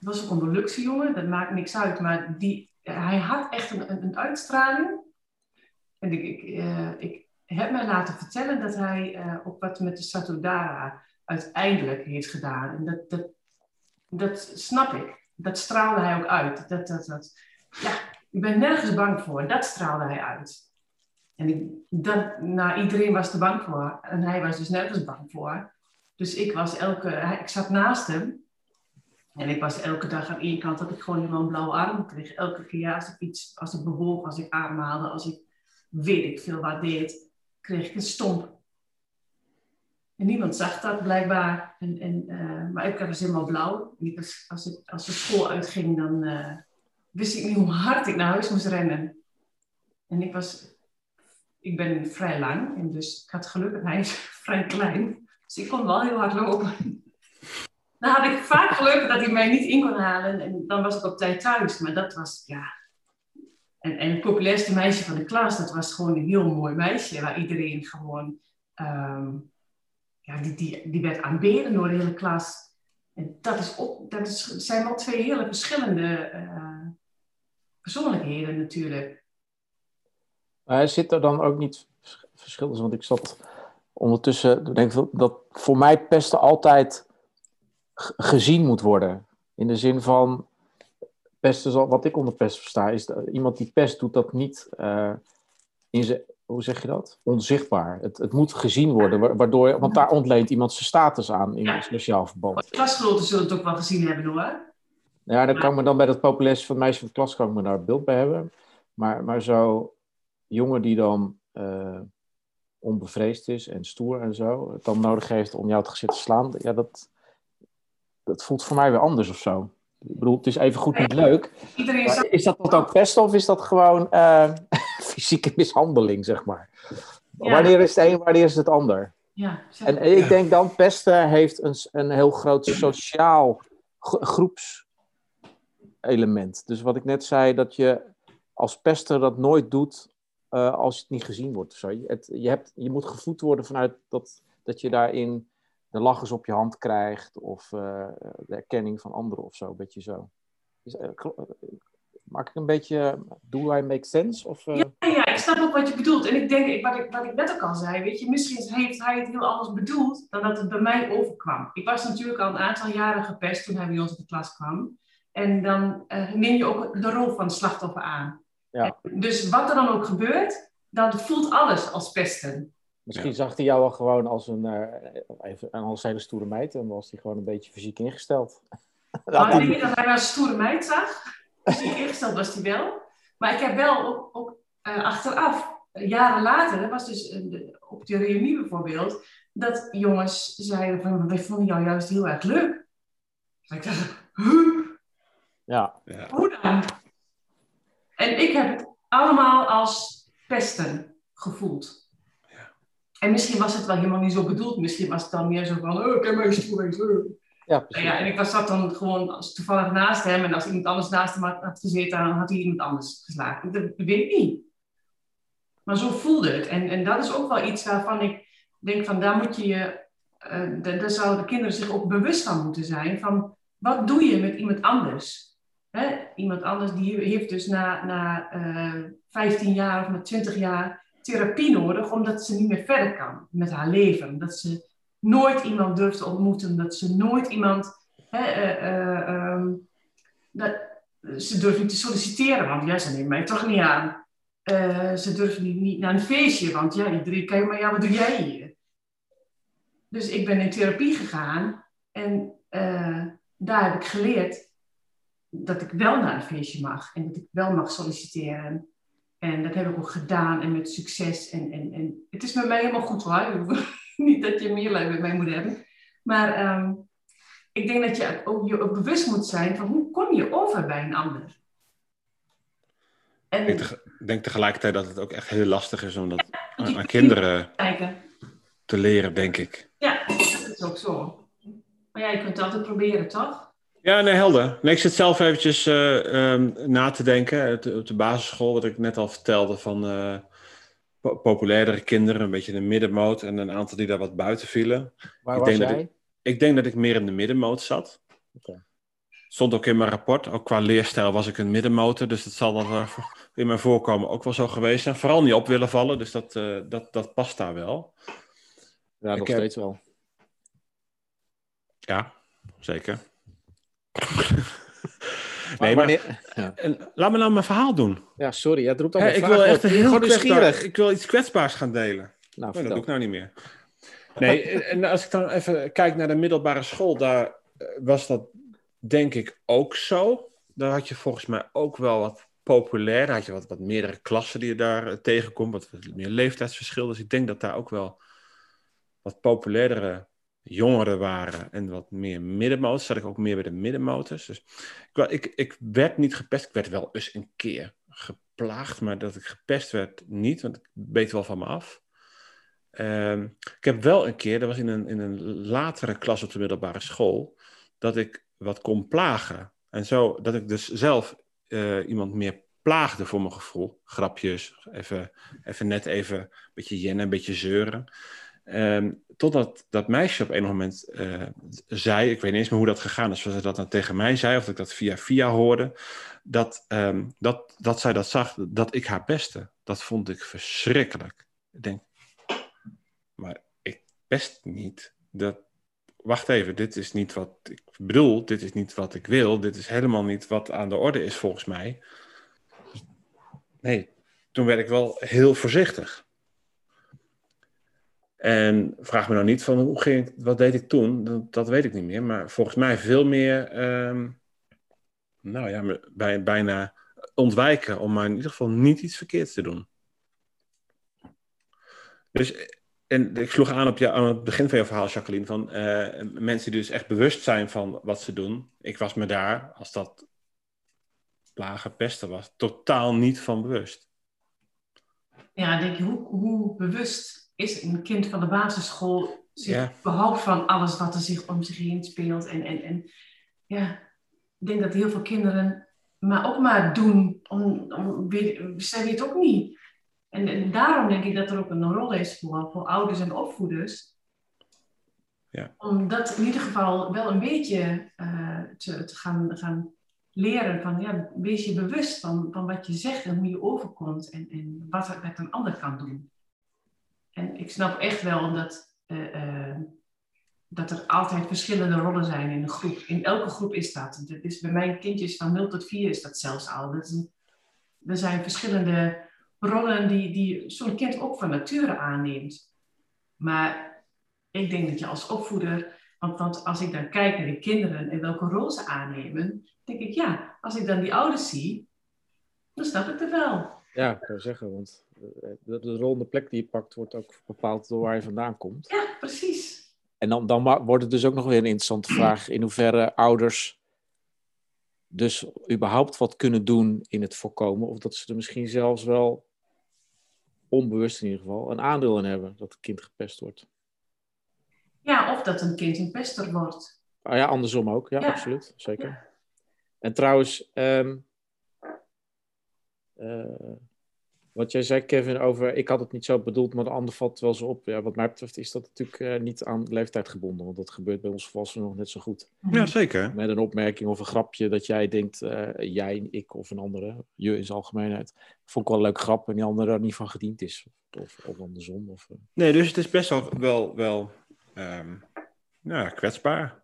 het was ook een Molukse jongen, dat maakt niks uit. Maar die, hij had echt een, een uitstraling. En ik, eh, ik heb mij laten vertellen dat hij eh, ook wat met de Satodara uiteindelijk heeft gedaan. En dat, dat, dat snap ik. Dat straalde hij ook uit. Dat, dat, dat, ja, ik ben nergens bang voor. Dat straalde hij uit. En ik, dat, nou, iedereen was er bang voor. En hij was dus nergens bang voor. Dus ik was elke... Ik zat naast hem. En ik was elke dag aan één kant dat ik gewoon helemaal een blauwe arm kreeg. Elke keer als ik iets, als ik bewoog, als ik aanmaalde, als ik weet ik veel wat deed, kreeg ik een stomp. En niemand zag dat blijkbaar. En, en, eh, maar ik was helemaal blauw. En als, als de school uitging, dan eh, wist ik niet hoe hard ik naar huis moest rennen. En ik was, ik ben vrij lang. En dus ik had geluk en hij is vrij klein. Dus ik kon wel heel hard lopen. Dan had ik vaak geluk dat hij mij niet in kon halen. En dan was ik op tijd thuis. Maar dat was, ja... En, en het populairste meisje van de klas, dat was gewoon een heel mooi meisje. Waar iedereen gewoon... ehm, ja, die, die, die werd aanbeden door de hele klas. En dat, is ook, dat zijn wel twee hele verschillende eh, persoonlijkheden natuurlijk. Maar zit er dan ook niet vers- verschil tussen? Want ik zat ondertussen, ik denk dat, dat voor mij pesten altijd gezien moet worden. In de zin van, pesten, zal- wat ik onder pest versta, is dat iemand die pest doet dat niet eh, in zijn, hoe zeg je dat? Onzichtbaar. Het, het moet gezien worden, wa- waardoor, want daar ontleent iemand zijn status aan in Ja. een sociaal verband. Klasgenoten zullen het ook wel gezien hebben hoor. Ja, dan kan ik me dan bij dat populairste van het meisje van de klas kan ik me daar beeld bij hebben. Maar, maar zo jongen die dan eh, onbevreesd is en stoer en zo, het dan nodig heeft om jou te zitten slaan, ja, dat, dat voelt voor mij weer anders of zo. Ik bedoel, het is even goed niet leuk. Is dat dan ook pesten of is dat gewoon eh, fysieke mishandeling, zeg maar? Ja. Wanneer is het een, wanneer is het ander? Ja, En ik Ja. denk dan, pesten heeft een, een heel groot sociaal gro- groepselement. Dus wat ik net zei, dat je als pester dat nooit doet eh, als het niet gezien wordt. Zo. Het, je, hebt, je moet gevoed worden vanuit dat, dat je daarin de lachers op je hand krijgt of eh, de erkenning van anderen of zo, een beetje zo. Eh, eh, maak ik een beetje, do I make sense? Of, Ja, ja, ik snap ook wat je bedoelt. En ik denk, ik- wat ik, wat ik net ook al zei, weet je, misschien heeft hij het heel anders bedoeld dan dat het bij mij overkwam. Ik was natuurlijk al een aantal jaren gepest toen hij bij ons in de klas kwam. En dan neem je ook de rol van het slachtoffer aan. Ja. En Dus wat er dan ook gebeurt, dan voelt alles als pesten. Misschien zag hij jou wel gewoon als een, eh, even, een als hele stoere meid en was hij gewoon een beetje fysiek ingesteld. Maar ik denk niet dat hij een stoere meid zag. Dus ingesteld was hij wel. Maar ik heb wel ook, ook eh, achteraf, eh, jaren later, dat was dus de- op de reunie bijvoorbeeld, dat jongens zeiden van, wij vonden jou juist heel erg leuk. Dus ik dacht, huh? Ja, Ja. hoe dan? En ik heb het allemaal als pesten gevoeld. En misschien was het wel helemaal niet zo bedoeld. Misschien was het dan meer zo van, oh, ik heb mijn stoer wees leuk. ja ja, en ik was zat dan gewoon als toevallig naast hem. En als iemand anders naast hem had, had gezeten, dan had hij iemand anders geslagen. Dat weet ik niet. Maar zo voelde het. En, en dat is ook wel iets waarvan ik denk van, daar moet je je... eh, da- daar zouden de kinderen zich ook bewust van moeten zijn. Van, wat doe je met iemand anders? Hè? Iemand anders die heeft dus na, na eh 15 jaar of na 20 jaar therapie nodig, omdat ze niet meer verder kan met haar leven. Dat ze nooit iemand durft te ontmoeten, dat ze nooit iemand. Hè, eh, eh, ehm, dat, ze durven niet te solliciteren, want ja, ze nemen mij toch niet aan. Eh, ze durven niet, niet naar een feestje, want ja, iedereen kijkt maar, ja, wat doe jij hier? Dus ik ben in therapie gegaan en daar heb ik geleerd dat ik wel naar een feestje mag en dat ik wel mag solliciteren. En dat heb ik ook gedaan en met succes. En, en, en het is met mij helemaal goed hoor. Niet dat je meer leuk met mij moet hebben. Maar ehm, ik denk dat je ook, je ook bewust moet zijn van hoe kom je over bij een ander. En, ik denk, denk tegelijkertijd dat het ook echt heel lastig is om dat aan, kinderen te leren, denk ik. Ja, dat is ook zo. Maar ja, je kunt het altijd proberen, toch? Ja, nee, helder. Nee, ik zit zelf eventjes uh, na te denken. Op de basisschool, wat ik net al vertelde, van uh, populairdere kinderen, een beetje de middenmoot en een aantal die daar wat buiten vielen. Waar ik was denk jij? Dat ik, ik denk dat ik meer in de middenmoot zat. Okay. Stond ook in mijn rapport. Ook qua leerstijl was ik een middenmotor. Dus dat zal dan in mijn voorkomen ook wel zo geweest zijn. Vooral niet op willen vallen. Dus dat, uh, dat, dat past daar wel. Ja, nog heb... steeds wel. Ja, zeker. nee, maar, maar ja. laat me nou mijn verhaal doen. Ja, sorry. Het roept hey, ik wil echt heel kwetsbaar. Ik wil iets kwetsbaars gaan delen. Nou, dat doe ik nou niet meer. Nee, en als ik dan even kijk naar de middelbare school, daar was dat denk ik ook zo. Daar had je volgens mij ook wel wat populair. Daar had je wat, wat meerdere klassen die je daar tegenkomt, wat, wat meer leeftijdsverschil. Dus ik denk dat daar ook wel wat populairdere jongeren waren en wat meer middenmotors. Zat ik ook meer bij de middenmotors. Dus ik, ik, werd niet gepest. Ik werd wel eens een keer geplaagd, maar dat ik gepest werd niet, want ik beet wel van me af. Um, ik heb wel een keer, dat was in een, in een latere klas op de middelbare school, dat ik wat kon plagen. En zo, dat ik dus zelf uh, iemand meer plaagde voor mijn gevoel. Grapjes, even, even net even een beetje jennen, een beetje zeuren. Um, totdat dat meisje op een moment uh, zei, ik weet niet eens meer hoe dat gegaan is, of ze dat dan tegen mij zei, of dat ik dat via via hoorde, dat, um, dat, dat zij dat zag, dat ik haar beste. Dat vond ik verschrikkelijk. Ik denk, maar ik best niet. Dat, wacht even, dit is niet wat ik bedoel, dit is niet wat ik wil, dit is helemaal niet wat aan de orde is volgens mij. Nee, toen werd ik wel heel voorzichtig. En vraag me nou niet van hoe ging ik, wat deed ik toen? Dat, dat weet ik niet meer. Maar volgens mij veel meer, um, nou ja, bij, bijna ontwijken om maar in ieder geval niet iets verkeerds te doen. Dus, en ik sloeg aan op je, aan het begin van je verhaal, Jacqueline, van uh, mensen die dus echt bewust zijn van wat ze doen. Ik was me daar, als dat plagen, pesten was, totaal niet van bewust. Ja, denk je, hoe, hoe bewust is een kind van de basisschool zich ja. behoudt van alles wat er zich om zich heen speelt. En, en, en ja, ik denk dat heel veel kinderen maar ook maar doen, om, om, zij weten het ook niet. En, en, daarom denk ik dat er ook een rol is voor, voor ouders en opvoeders. Ja. Om dat in ieder geval wel een beetje uh, te, te gaan, gaan leren. Van, ja, wees je bewust van, van wat je zegt en hoe je overkomt. En, en wat, wat een ander kan doen. En ik snap echt wel dat, uh, uh, dat er altijd verschillende rollen zijn in een groep. In elke groep is dat. dat is bij mijn kindjes van 0 tot 4 is dat zelfs al. Dat er zijn verschillende rollen die, die zo'n kind ook van nature aanneemt. Maar ik denk dat je als opvoeder, want, want als ik dan kijk naar de kinderen en welke rol ze aannemen, denk ik ja, als ik dan die ouders zie, dan snap ik het wel. Ja, ik zou zeggen, want de, de de plek die je pakt wordt ook bepaald door waar je vandaan komt. Ja, precies. En dan, dan wordt het dus ook nog weer een interessante vraag in hoeverre ouders dus überhaupt wat kunnen doen in het voorkomen, of dat ze er misschien zelfs wel onbewust in ieder geval een aandeel in hebben dat het kind gepest wordt. Ja, of dat een kind een pester wordt. Ah ja, andersom ook. Ja, Ja. absoluut. Zeker. Ja. En trouwens, ehm, eh, wat jij zei, Kevin, over ik had het niet zo bedoeld, maar de ander valt wel zo op. Ja, wat mij betreft is dat natuurlijk eh, niet aan leeftijd gebonden, want dat gebeurt bij ons volwassenen nog net zo goed. Ja, zeker. Met een opmerking of een grapje dat jij denkt, eh, jij, ik of een andere, je in zijn algemeenheid, vond ik wel een leuk grap en die andere er niet van gediend is. Of, of andersom. Of, eh. Nee, dus het is best wel, wel, wel ehm, ja, kwetsbaar.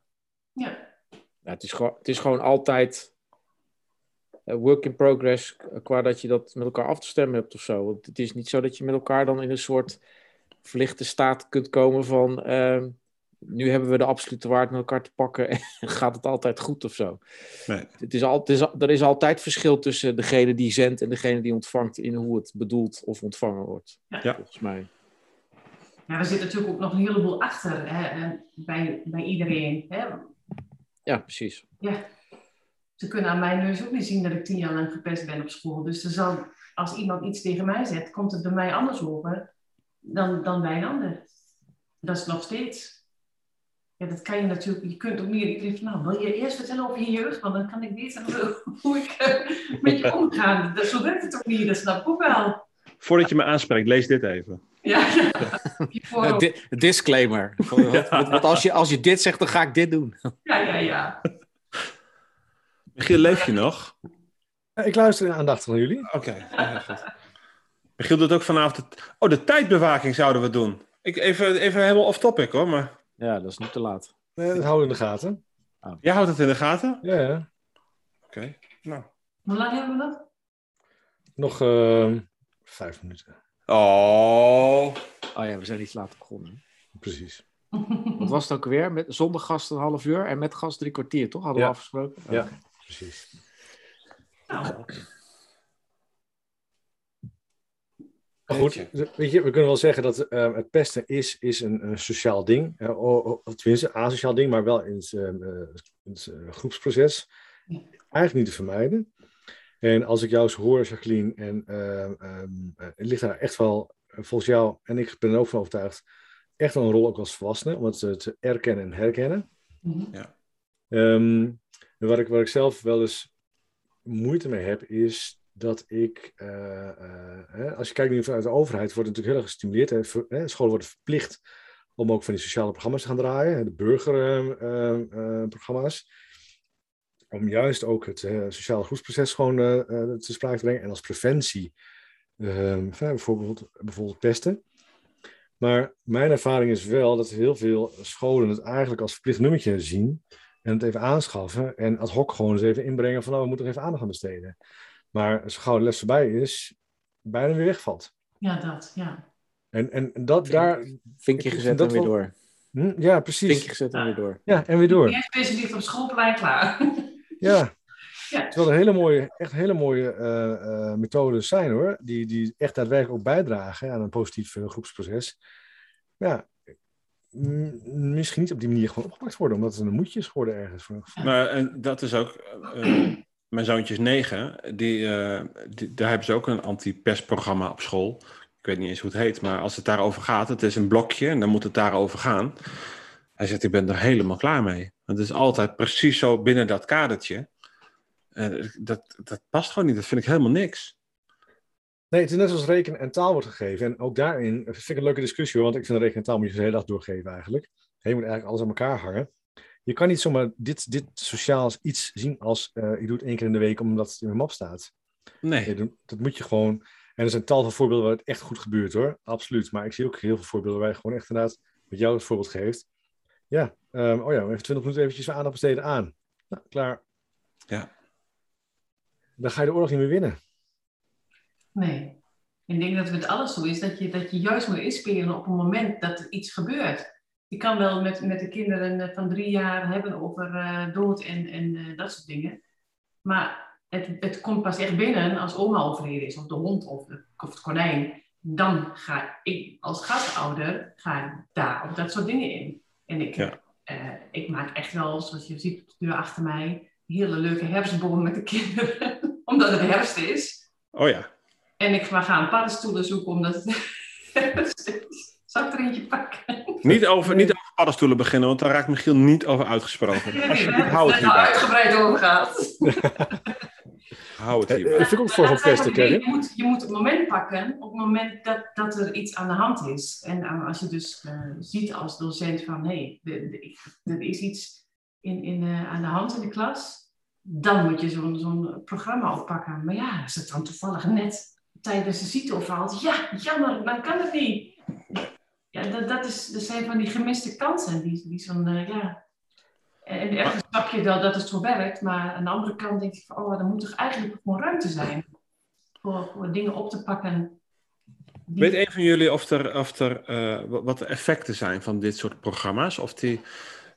Ja, Ja, het, is gewoon, het is gewoon altijd work in progress qua dat je dat met elkaar af te stemmen hebt of zo. Want het is niet zo dat je met elkaar dan in een soort verlichte staat kunt komen van ehm, nu hebben we de absolute waarde met elkaar te pakken en gaat het altijd goed of zo. Nee. Het is al, het is, er is altijd verschil tussen degene die zendt en degene die ontvangt in hoe het bedoeld of ontvangen wordt. Ja. Volgens mij. Ja, er zit natuurlijk ook nog een heleboel achter hè, bij, bij iedereen. Hè. Ja, precies. Ja. Ze kunnen aan mijn neus ook niet zien dat ik tien jaar lang gepest ben op school. Dus er zal, als iemand iets tegen mij zegt, komt het bij mij anders over dan, dan bij een ander. Dat is nog steeds. Ja, dat kan je natuurlijk, je kunt ook niet iedereen van, nou, wil je eerst vertellen over je jeugd? Want dan kan ik weten hoe ik eh, met je omga. Dat, zo werkt het ook niet, dat snap ik ook wel. Voordat je me aanspreekt, lees dit even. Ja, ja. Eh, disclaimer. Wat als, je, als je dit zegt, dan ga ik dit doen. ja, ja, ja. Michiel, leef je nog? Ik luister aandachtig naar jullie. Oké, ja, goed. Michiel doet ook vanavond... Het... Oh, de tijdbewaking zouden we doen. Ik, even, even helemaal off-topic hoor, maar... Ja, dat is niet te laat. Eh, dat houden we in de gaten. Jij houdt het in de gaten? Ja, ja. Oké, nou... Hoe lang hebben we nog? Nog ehm, vijf minuten. Oh... Oh ja, we zijn iets later begonnen. Precies. Wat was het ook weer? Met, zonder gast een half uur en met gast drie kwartier, toch? Hadden Ja. we afgesproken? Ja, precies. Nou, Maar goed, weet je, we kunnen wel zeggen dat ehm, het pesten is, is een, een sociaal ding. O- of tenminste, een asociaal ding, maar wel in het, ehm, eh, het eh, groepsproces. Ja. Eigenlijk niet te vermijden. En als ik jou zo hoor, Jacqueline, en ehm, ehm, eh, het ligt daar echt wel, volgens jou, en ik ben er ook van overtuigd, echt wel een rol ook als volwassene, om het te erkennen en herkennen. mhm. Ehm, wat, ik, wat ik zelf wel eens moeite mee heb, is dat ik, eh, eh, als je kijkt nu vanuit de overheid, wordt natuurlijk heel erg gestimuleerd. Hè, scholen worden verplicht om ook van die sociale programma's te gaan draaien, de burgerprogramma's. om juist ook het eh, sociale groepsproces gewoon eh, eh, te sprake te brengen. En als preventie, ehm, bijvoorbeeld, bijvoorbeeld pesten. Maar mijn ervaring is wel dat heel veel scholen het eigenlijk als verplicht nummertje zien. En het even aanschaffen en ad hoc gewoon eens even inbrengen van, nou, we moeten er even aandacht aan besteden. Maar zo gauw de les voorbij is, bijna weer wegvalt. ja, dat, ja. En, en dat daar, Vinkje gezet en weer wel- door. hm, ja precies. Vinkje gezet en weer door. Ja, en weer door. Eerst specialief op schoolplein klaar. Ja. Ja. Terwijl er hele mooie, echt hele mooie eh, eh, methodes zijn hoor, die, die echt daadwerkelijk ook bijdragen aan een positief eh, groepsproces. Ja, misschien niet op die manier gewoon opgepakt worden, omdat het een moedje is geworden ergens. Maar en dat is ook... eh, mijn zoontje is negen. Die, eh, die- daar hebben ze ook een anti-pestprogramma op school. Ik weet niet eens hoe het heet, maar als het daarover gaat... Het is een blokje en dan moet het daarover gaan. Hij zegt, ik ben er helemaal klaar mee. Het is altijd precies zo binnen dat kadertje. Eh, dat, dat past gewoon niet. Dat vind ik helemaal niks. Nee, het is net zoals rekenen en taal wordt gegeven. En ook daarin vind ik een leuke discussie hoor, want ik vind rekenen en taal moet je de hele dag doorgeven eigenlijk. Je moet eigenlijk alles aan elkaar hangen. Je kan niet zomaar dit, dit sociaals iets zien als eh, ik doe het één keer in de week omdat het in mijn map staat. Nee. Nee, dat, moet je gewoon. En er zijn tal van voorbeelden waar het echt goed gebeurt hoor. Absoluut. Maar ik zie ook heel veel voorbeelden waar je gewoon echt inderdaad, wat jou als voorbeeld geeft. Ja, ehm, oh ja, even 20 minuten eventjes aandacht besteden aan. Nou, klaar. Ja. Dan ga je de oorlog niet meer winnen. Nee. Ik denk dat het alles zo is dat je, dat je juist moet inspelen op het moment dat er iets gebeurt. Je kan wel met, met de kinderen eh, van drie jaar hebben over eh, dood en, en eh, dat soort dingen. Maar het, het komt pas echt binnen als oma overleden is, of de hond of, of het konijn. Dan ga ik als gastouder ga daar op dat soort dingen in. En ik, Ja. ik maak echt wel, zoals je ziet op de deur achter mij, hele leuke herfstboom met de kinderen. Omdat het herfst is. Oh ja. En ik ga gaan paddenstoelen zoeken omdat is. Zal ik er eentje pakken? Niet over, niet over paddenstoelen beginnen, want daar raakt Michiel niet over uitgesproken. Hè, hou het er hierbij. uitgebreid over gaat. Hou het Eh, hierbij. vind ik ook voor van Dat. Je moet, je moet het moment pakken op het moment dat, dat er iets aan de hand is. En eh, als je dus eh, ziet als docent van hé, hey, er is iets in, in, eh, aan de hand in de klas, dan moet je zo'n zo'n programma oppakken. Maar ja, als het dan toevallig net tijdens de ziekte valt, ja, jammer, dan kan het niet. Ja, dat, dat, is, dat zijn van die gemiste kansen die, die zo'n, eh, ja, En ergens snap je wel dat het zo werkt, maar aan de andere kant denk je van, oh, er moet toch eigenlijk gewoon ruimte zijn voor, voor dingen op te pakken. Weet een van jullie of er, of er eh, wa- wat de effecten zijn van dit soort programma's? Of die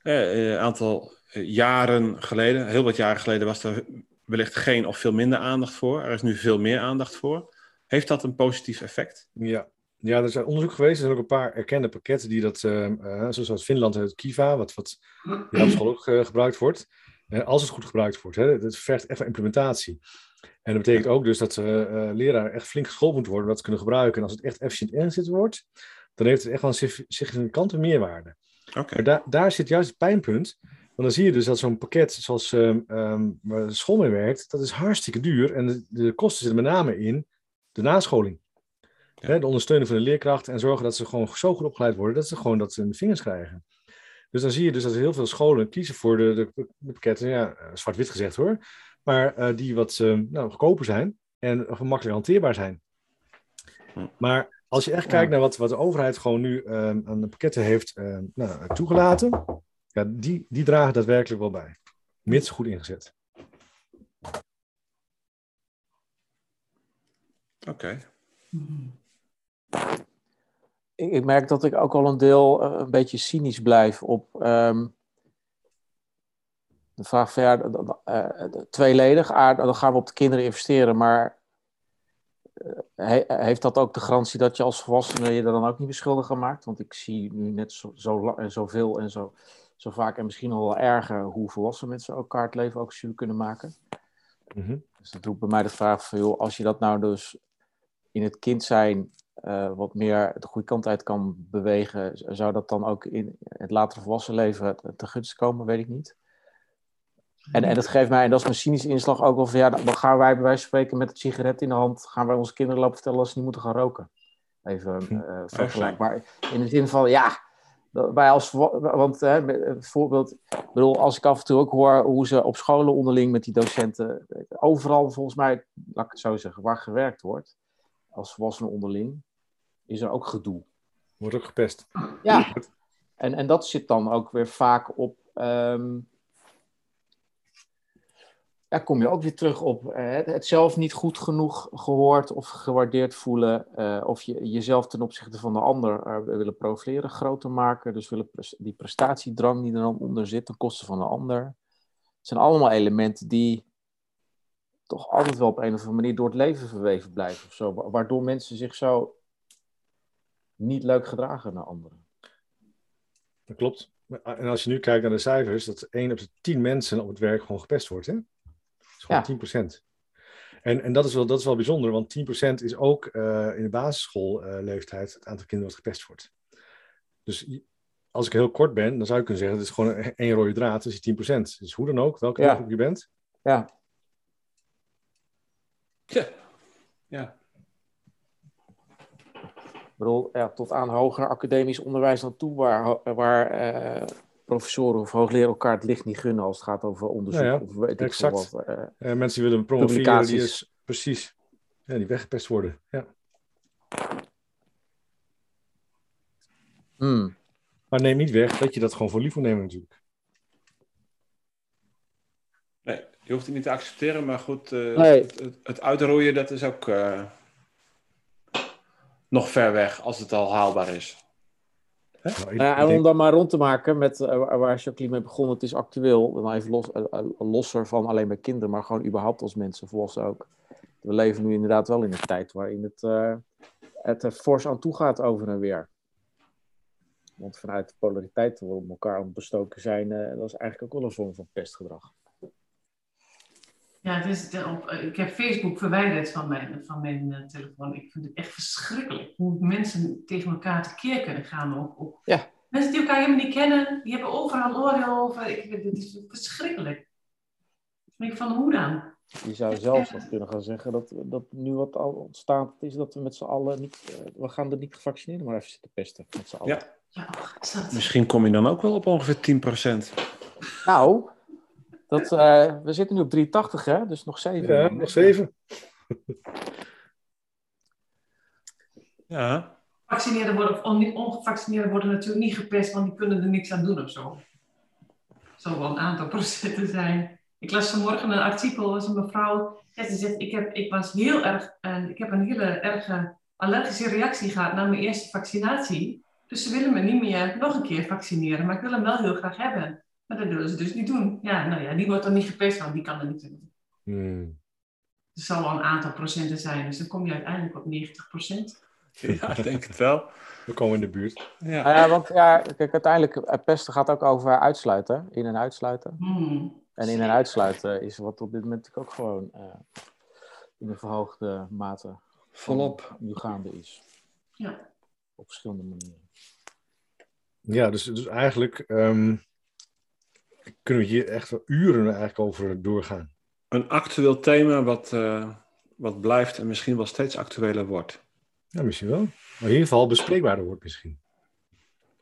een aantal eh, jaren geleden, heel wat jaren geleden, was er wellicht geen of veel minder aandacht voor. Er is nu veel meer aandacht voor. Heeft dat een positief effect? Ja. ja, er zijn onderzoek geweest. Er zijn ook een paar erkende pakketten die dat, eh, eh, zoals Finland het Kiva, wat, wat ja, op school ook eh, gebruikt wordt. Eh, als het goed gebruikt wordt. Hè, dat vergt echt wel implementatie. En dat betekent ook dus dat eh, leraren echt flink geschoold moeten worden om dat te kunnen gebruiken. En als het echt efficiënt ingezet wordt, dan heeft het echt wel een sig- significante meerwaarde. Oké. Maar daar, daar zit juist het pijnpunt. Want dan zie je dus dat zo'n pakket zoals ehm, ehm, waar de school mee werkt, dat is hartstikke duur. En de, de kosten zitten met name in de nascholing. Ja. Hè, de ondersteuning van de leerkrachten en zorgen dat ze gewoon zo goed opgeleid worden dat ze gewoon dat ze in de vingers krijgen. Dus dan zie je dus dat heel veel scholen kiezen voor de, de, de pakketten, ja, eh, zwart-wit gezegd hoor, maar eh, die wat eh, nou, goedkoper zijn en gemakkelijk hanteerbaar zijn. Maar als je echt kijkt naar wat, wat de overheid gewoon nu ehm, aan de pakketten heeft ehm, nou, toegelaten, ja, die, die dragen daadwerkelijk wel bij. Mits goed ingezet. Oké. ik, ik merk dat ik ook al een deel eh, een beetje cynisch blijf op ehm, de vraag van ja, eh, tweeledig, ah, dan gaan we op de kinderen investeren, maar eh, he- heeft dat ook de garantie dat je als volwassene je er dan ook niet beschuldigd aan maakt? Want ik zie nu net zo, zo en zoveel en zo, zo vaak en misschien nog wel erger hoe volwassen mensen elkaar het leven ook zuur kunnen maken. Mhm. Dus dat roept bij mij de vraag van, joh, als je dat nou dus in het kind zijn eh, wat meer de goede kant uit kan bewegen, zou dat dan ook in het latere volwassen leven te- gunst komen, weet ik niet. En, en dat geeft mij, en dat is mijn cynische inslag ook wel van, ja, dan gaan wij bij wijze van spreken met een sigaret in de hand, gaan wij onze kinderen lopen vertellen dat ze niet moeten gaan roken. Even eh vergelijkbaar. In de zin van, ja, wij als, want hè, met- een voorbeeld, ik bedoel, als ik af en toe ook hoor hoe ze op scholen onderling met die docenten, eh, overal volgens mij, laat ik het zo zeggen, waar gewerkt wordt, als volwassenen onderling, is er ook gedoe. Wordt ook gepest. Ja, en, en dat zit dan ook weer vaak op. ehm, ja, kom je ook weer terug op eh, het, het zelf niet goed genoeg gehoord of gewaardeerd voelen. eh, of je jezelf ten opzichte van de ander eh, willen profileren, groter maken. Dus willen pres- die prestatiedrang die er dan onder zit ten koste van de ander. Het zijn allemaal elementen die toch altijd wel op een of andere manier door het leven verweven blijven. Of zo, wa- waardoor mensen zich zo niet leuk gedragen naar anderen. Dat klopt. En als je nu kijkt naar de cijfers, dat 1 op de 10 mensen op het werk gewoon gepest wordt. Hè? Dat is gewoon Ja. 10%. En, en dat, is wel, dat is wel bijzonder, want 10% is ook eh, in de basisschoolleeftijd het aantal kinderen dat gepest wordt. Dus als ik heel kort ben, dan zou je kunnen zeggen, het is gewoon een- één rode draad, dus die 10%. Dus hoe dan ook, welke Ja. je bent. Ja, Ja. Ja. ik bedoel, ja, tot aan hoger academisch onderwijs aan toe, waar, waar eh, professoren of hoogleraren elkaar het licht niet gunnen als het gaat over onderzoek Ja, ja, of weet ik exact. veel wat. eh. Eh, mensen die willen promoveren, die is precies, ja, die weggepest worden. Ja. Hmm. Maar neem niet weg dat je dat gewoon voor lief moet nemen natuurlijk. Nee, je hoeft het niet te accepteren, maar goed, eh, Nee. het, het, het uitroeien, dat is ook eh, nog ver weg als het al haalbaar is. Nou, ja, en om dan maar rond te maken met eh, waar- Jacqueline mee begon, het is actueel, dan even los, losser van alleen bij kinderen, maar gewoon überhaupt als mensen, volwassen ook. We leven nu inderdaad wel in een tijd waarin het, eh, het er fors aan toe gaat over en weer. Want vanuit de polariteit waar we op elkaar aan het bestoken zijn, dat is eigenlijk ook wel een vorm van pestgedrag. Ja, het is de- op, eh, ik heb Facebook verwijderd van mijn, van mijn eh, telefoon. Ik vind het echt verschrikkelijk hoe mensen tegen elkaar tekeer kunnen gaan. Ook, ook. Ja. Mensen die elkaar helemaal niet kennen, die hebben overal oordeel over. Ik, is verschrikkelijk. Ik denk van hoe dan? Je zou zelfs nog kunnen gaan zeggen dat, dat nu wat al ontstaat is dat we met z'n allen niet, eh, we gaan er niet gevaccineerd, maar even zitten pesten met z'n allen. Ja. Ja, oh? Misschien kom je dan ook wel op ongeveer 10%. Nou, dat, eh, we zitten nu op 380, hè? Dus nog zeven. Ja, nog zeven. Ja. Gevaccineerden worden of on- ongevaccineerden worden natuurlijk niet gepest, want die kunnen er niks aan doen of zo. zal wel een aantal procenten zijn. Ik las vanmorgen een artikel, was een mevrouw, en ze zegt, ik, heb, ik was heel erg, uh, ik heb een hele erge allergische reactie gehad na mijn eerste vaccinatie. Dus ze willen me niet meer nog een keer vaccineren, maar ik wil hem wel heel graag hebben. Maar dat willen ze dus niet doen. Ja, nou ja, die wordt dan niet gepest, want die kan er niet doen. Hmm. Het zal wel een aantal procenten zijn, dus dan kom je uiteindelijk op 90 procent. Ja, ik denk het wel. We komen in de buurt. Ja. Nou ja, want ja, kijk, uiteindelijk, eh, pesten gaat ook over uitsluiten, in- en uitsluiten. Hmm. En in- en uitsluiten is wat op dit moment ook gewoon eh, in een verhoogde mate Volop. nu gaande is. Ja. Op verschillende manieren. Ja, dus, dus eigenlijk ehm, kunnen we hier echt wel uren eigenlijk over doorgaan. Een actueel thema wat, eh, wat blijft en misschien wel steeds actueler wordt. Ja, misschien wel. Maar in ieder geval bespreekbaarder wordt misschien.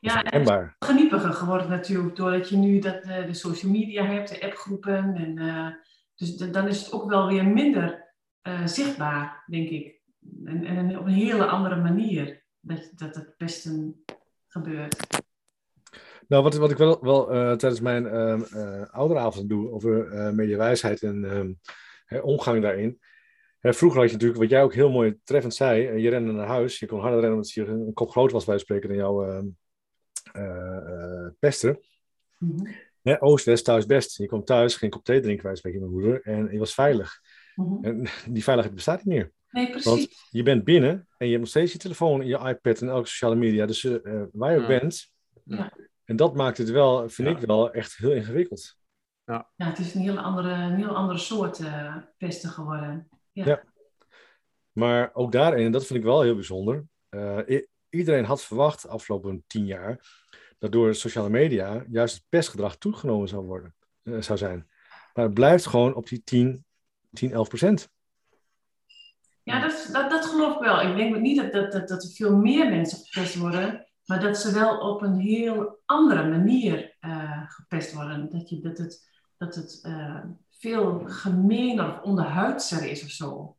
Ja, en geniepiger geworden natuurlijk, doordat je nu dat, eh, de social media hebt, de appgroepen. En, eh, dus dan is het ook wel weer minder eh, zichtbaar, denk ik. En, en op een hele andere manier dat, dat het pesten gebeurt. Nou, wat, wat ik wel, wel eh, tijdens mijn ehm eh, ouderavond doe over eh mediawijsheid en ehm, hè, omgang daarin. Hè, vroeger had je natuurlijk, wat jij ook heel mooi treffend zei, je rende naar huis, je kon harder rennen omdat je een kop groot was bij spreken dan jouw ehm, eh, eh, pesten. Mhm. Hè, Oost, West, thuis, best. Je kwam thuis, geen kop thee drinken bij spreken mijn moeder en je was veilig. Mhm. En die veiligheid bestaat niet meer. Nee, precies. Want je bent binnen en je hebt nog steeds je telefoon, je iPad en elke sociale media. Dus waar je ook Ja. bent. Ja. En dat maakt het wel, vind Ja. ik wel, echt heel ingewikkeld. Ja, het is een heel andere, een heel andere soort eh, pesten geworden. Ja. Ja. Maar ook daarin, en dat vind ik wel heel bijzonder. eh, iedereen had verwacht de afgelopen tien jaar dat door sociale media juist het pestgedrag toegenomen zou, worden, eh, zou zijn. Maar het blijft gewoon op die 10, 10 11 procent. Ja, dat, dat, dat geloof ik wel. Ik denk niet dat, dat, dat, dat er veel meer mensen gepest worden, maar dat ze wel op een heel andere manier eh, gepest worden. Dat, je, dat het, dat het eh, veel gemeener of onderhuidser is of zo.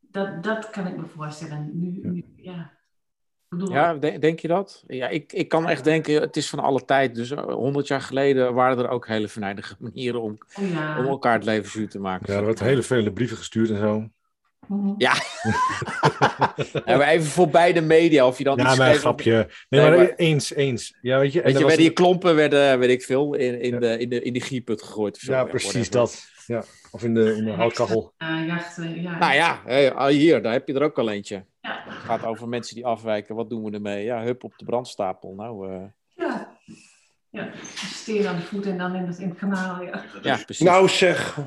Dat, dat kan ik me voorstellen. Nu, nu ja. Ik bedoel, Ja, de- denk je dat? Ja, ik, ik kan echt denken, het is van alle tijd. Dus honderd jaar geleden waren er ook hele venijnige manieren om, oh ja. om elkaar het leven zuur te maken. Ja, er werden hele vele brieven gestuurd en zo. Mhm. Ja, maar even voorbij de media, of je dan Ja, iets maar schreef grapje. Nee, Nee, maar, maar- eens, eens. Ja, weet je, en Weet je, was- je klompen, werden, weet ik veel, in, in, Ja. de, in, de, in die gieput gegooid. Of zo, Ja, ja, precies whatever. dat. Ja. Of in de, in de houtkachel. Eh, jachten, ja. Nou ja, hé, hier, daar heb je er ook al eentje. Ja. Het gaat over mensen die afwijken. Wat doen we ermee? Ja, hup op de brandstapel. Nou, eh, Ja. ja. Steen aan de voet en dan in het, in het kanaal. Ja. ja, precies. Nou zeg,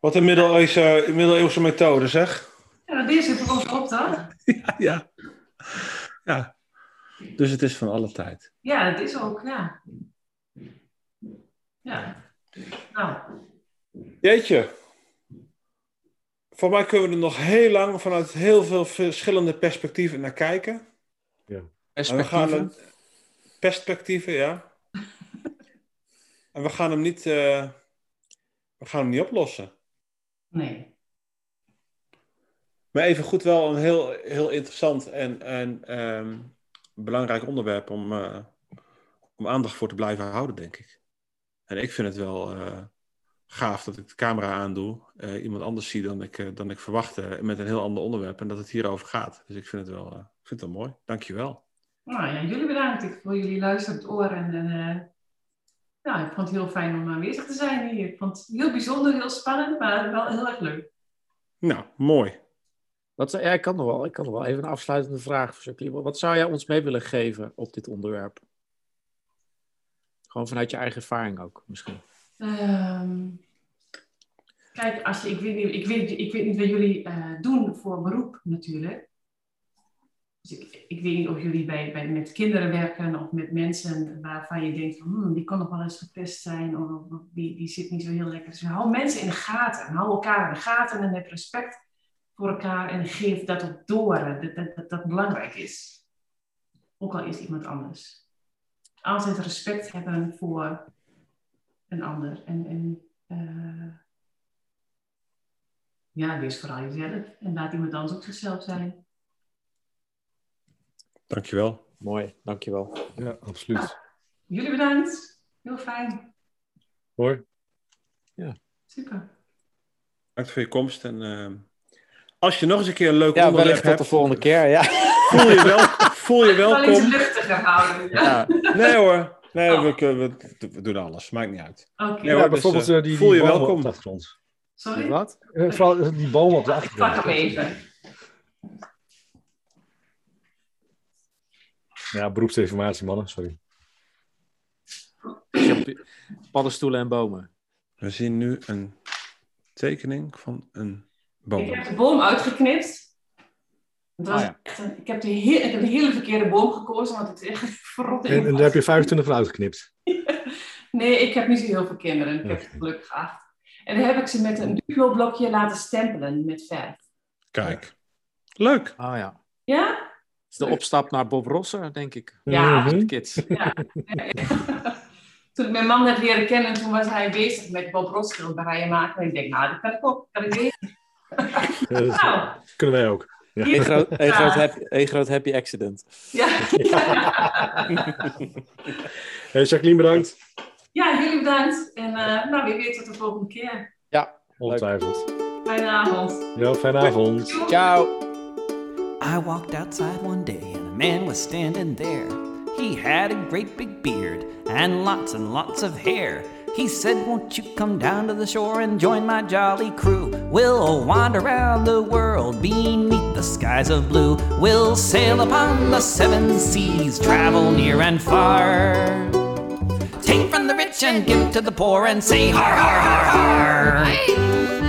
wat een middeleeuwse, middeleeuwse methode zeg. Ja, deze heeft ons op dan. Ja, ja. ja. Dus het is van alle tijd. Ja, dat is ook, ja. Ja. Nou, Jeetje. Voor mij kunnen we er nog heel lang vanuit heel veel verschillende perspectieven naar kijken. Gaan Perspectieven. hem, perspectieven, ja. en we gaan hem niet, eh, we gaan hem niet oplossen. nee. Maar even goed wel een heel, heel interessant en, en ehm, belangrijk onderwerp om, eh, om aandacht voor te blijven houden, denk ik. En ik vind het wel eh, gaaf dat ik de camera aandoe, eh, iemand anders zie dan ik, dan ik verwachtte, met een heel ander onderwerp en dat het hierover gaat. Dus ik vind het wel, ik vind het wel mooi. Dankjewel. Nou ja, jullie bedankt ik voor jullie luisterend oor. En, eh, nou, ik vond het heel fijn om aanwezig te zijn hier. Ik vond het heel bijzonder, heel spannend, maar wel heel erg leuk. Nou, mooi. Wat, ik, kan nog wel, ik kan nog wel even een afsluitende vraag voor. Wat zou jij ons mee willen geven op dit onderwerp? Gewoon vanuit je eigen ervaring ook, misschien. Ehm, kijk, als je, ik, weet niet, ik, weet, ik weet niet wat jullie eh, doen voor beroep natuurlijk. Dus ik, ik weet niet of jullie bij, bij, met kinderen werken of met mensen waarvan je denkt van hmm, die kan nog wel eens gepest zijn of, of die, die zit niet zo heel lekker. Dus hou mensen in de gaten. Hou elkaar in de gaten en heb respect voor elkaar en geef dat ook door. Dat dat, dat, dat belangrijk is. Ook al is iemand anders. Altijd respect hebben voor een ander. En, en eh, ja, wees vooral jezelf. En laat iemand anders ook zichzelf zijn. Dankjewel. Mooi, dankjewel. Ja, absoluut. Jullie bedankt. Heel fijn. Hoor. Super. Bedankt voor je komst. En ehm, als je nog eens een keer een leuk Ja, onderwerp wellicht tot hebt, de volgende keer. Ja. voel je, wel, voel je Wel iets welkom. luchtiger houden. Ja. Ja. Nee hoor. Nee, Oh. we, we, we doen alles. Maakt niet uit. Oké. Nee, Ja, hoor, dus, bijvoorbeeld eh, eh, die, voel die je welkom. op de achtergrond. Sorry? Wat? Eh, vooral die bomen op de Ik pak hem achtergrond. even. Ja, beroepsinformatie, mannen, sorry. Paddenstoelen en bomen. We zien nu een tekening van een Ik heb de boom uitgeknipt. Het was Ah, ja. echt een- ik, heb de he- ik heb de hele verkeerde boom gekozen, want het is echt verrot En, en daar heb je 25 van uitgeknipt. Nee, ik heb niet zo heel veel kinderen. Ik heb Oké. gelukkig acht. En dan heb ik ze met een Duplo-blokje laten stempelen met verf. Kijk. Leuk. Ah ja. Ja? Het is de opstap naar Bob Rosser, denk ik. Ja. De kids. Ja. toen ik mijn man net leren kennen, toen was hij bezig met Bob Ross schilderijen maken. En ik denk, nou, dat kan ik ook. Kan ik weten. Ja, Nou, kunnen wij ook. Een hier. groot, een groot, happy, een groot happy accident. Ja. Hey, Jacqueline, bedankt. ja, jullie bedankt. En eh, nou, wie weet tot de volgende keer. Ja, Ongetwijfeld. Fijne avond. Ja, fijne avond. Doei. ciao. I walked outside one day and a man was standing there. He had a great big beard and lots and lots of hair. He said, Won't you come down to the shore and join my jolly crew? We'll wander around the world beneath the skies of blue. We'll sail upon the seven seas, travel near and far. Take from the rich and give to the poor and say, Har, har, har, har.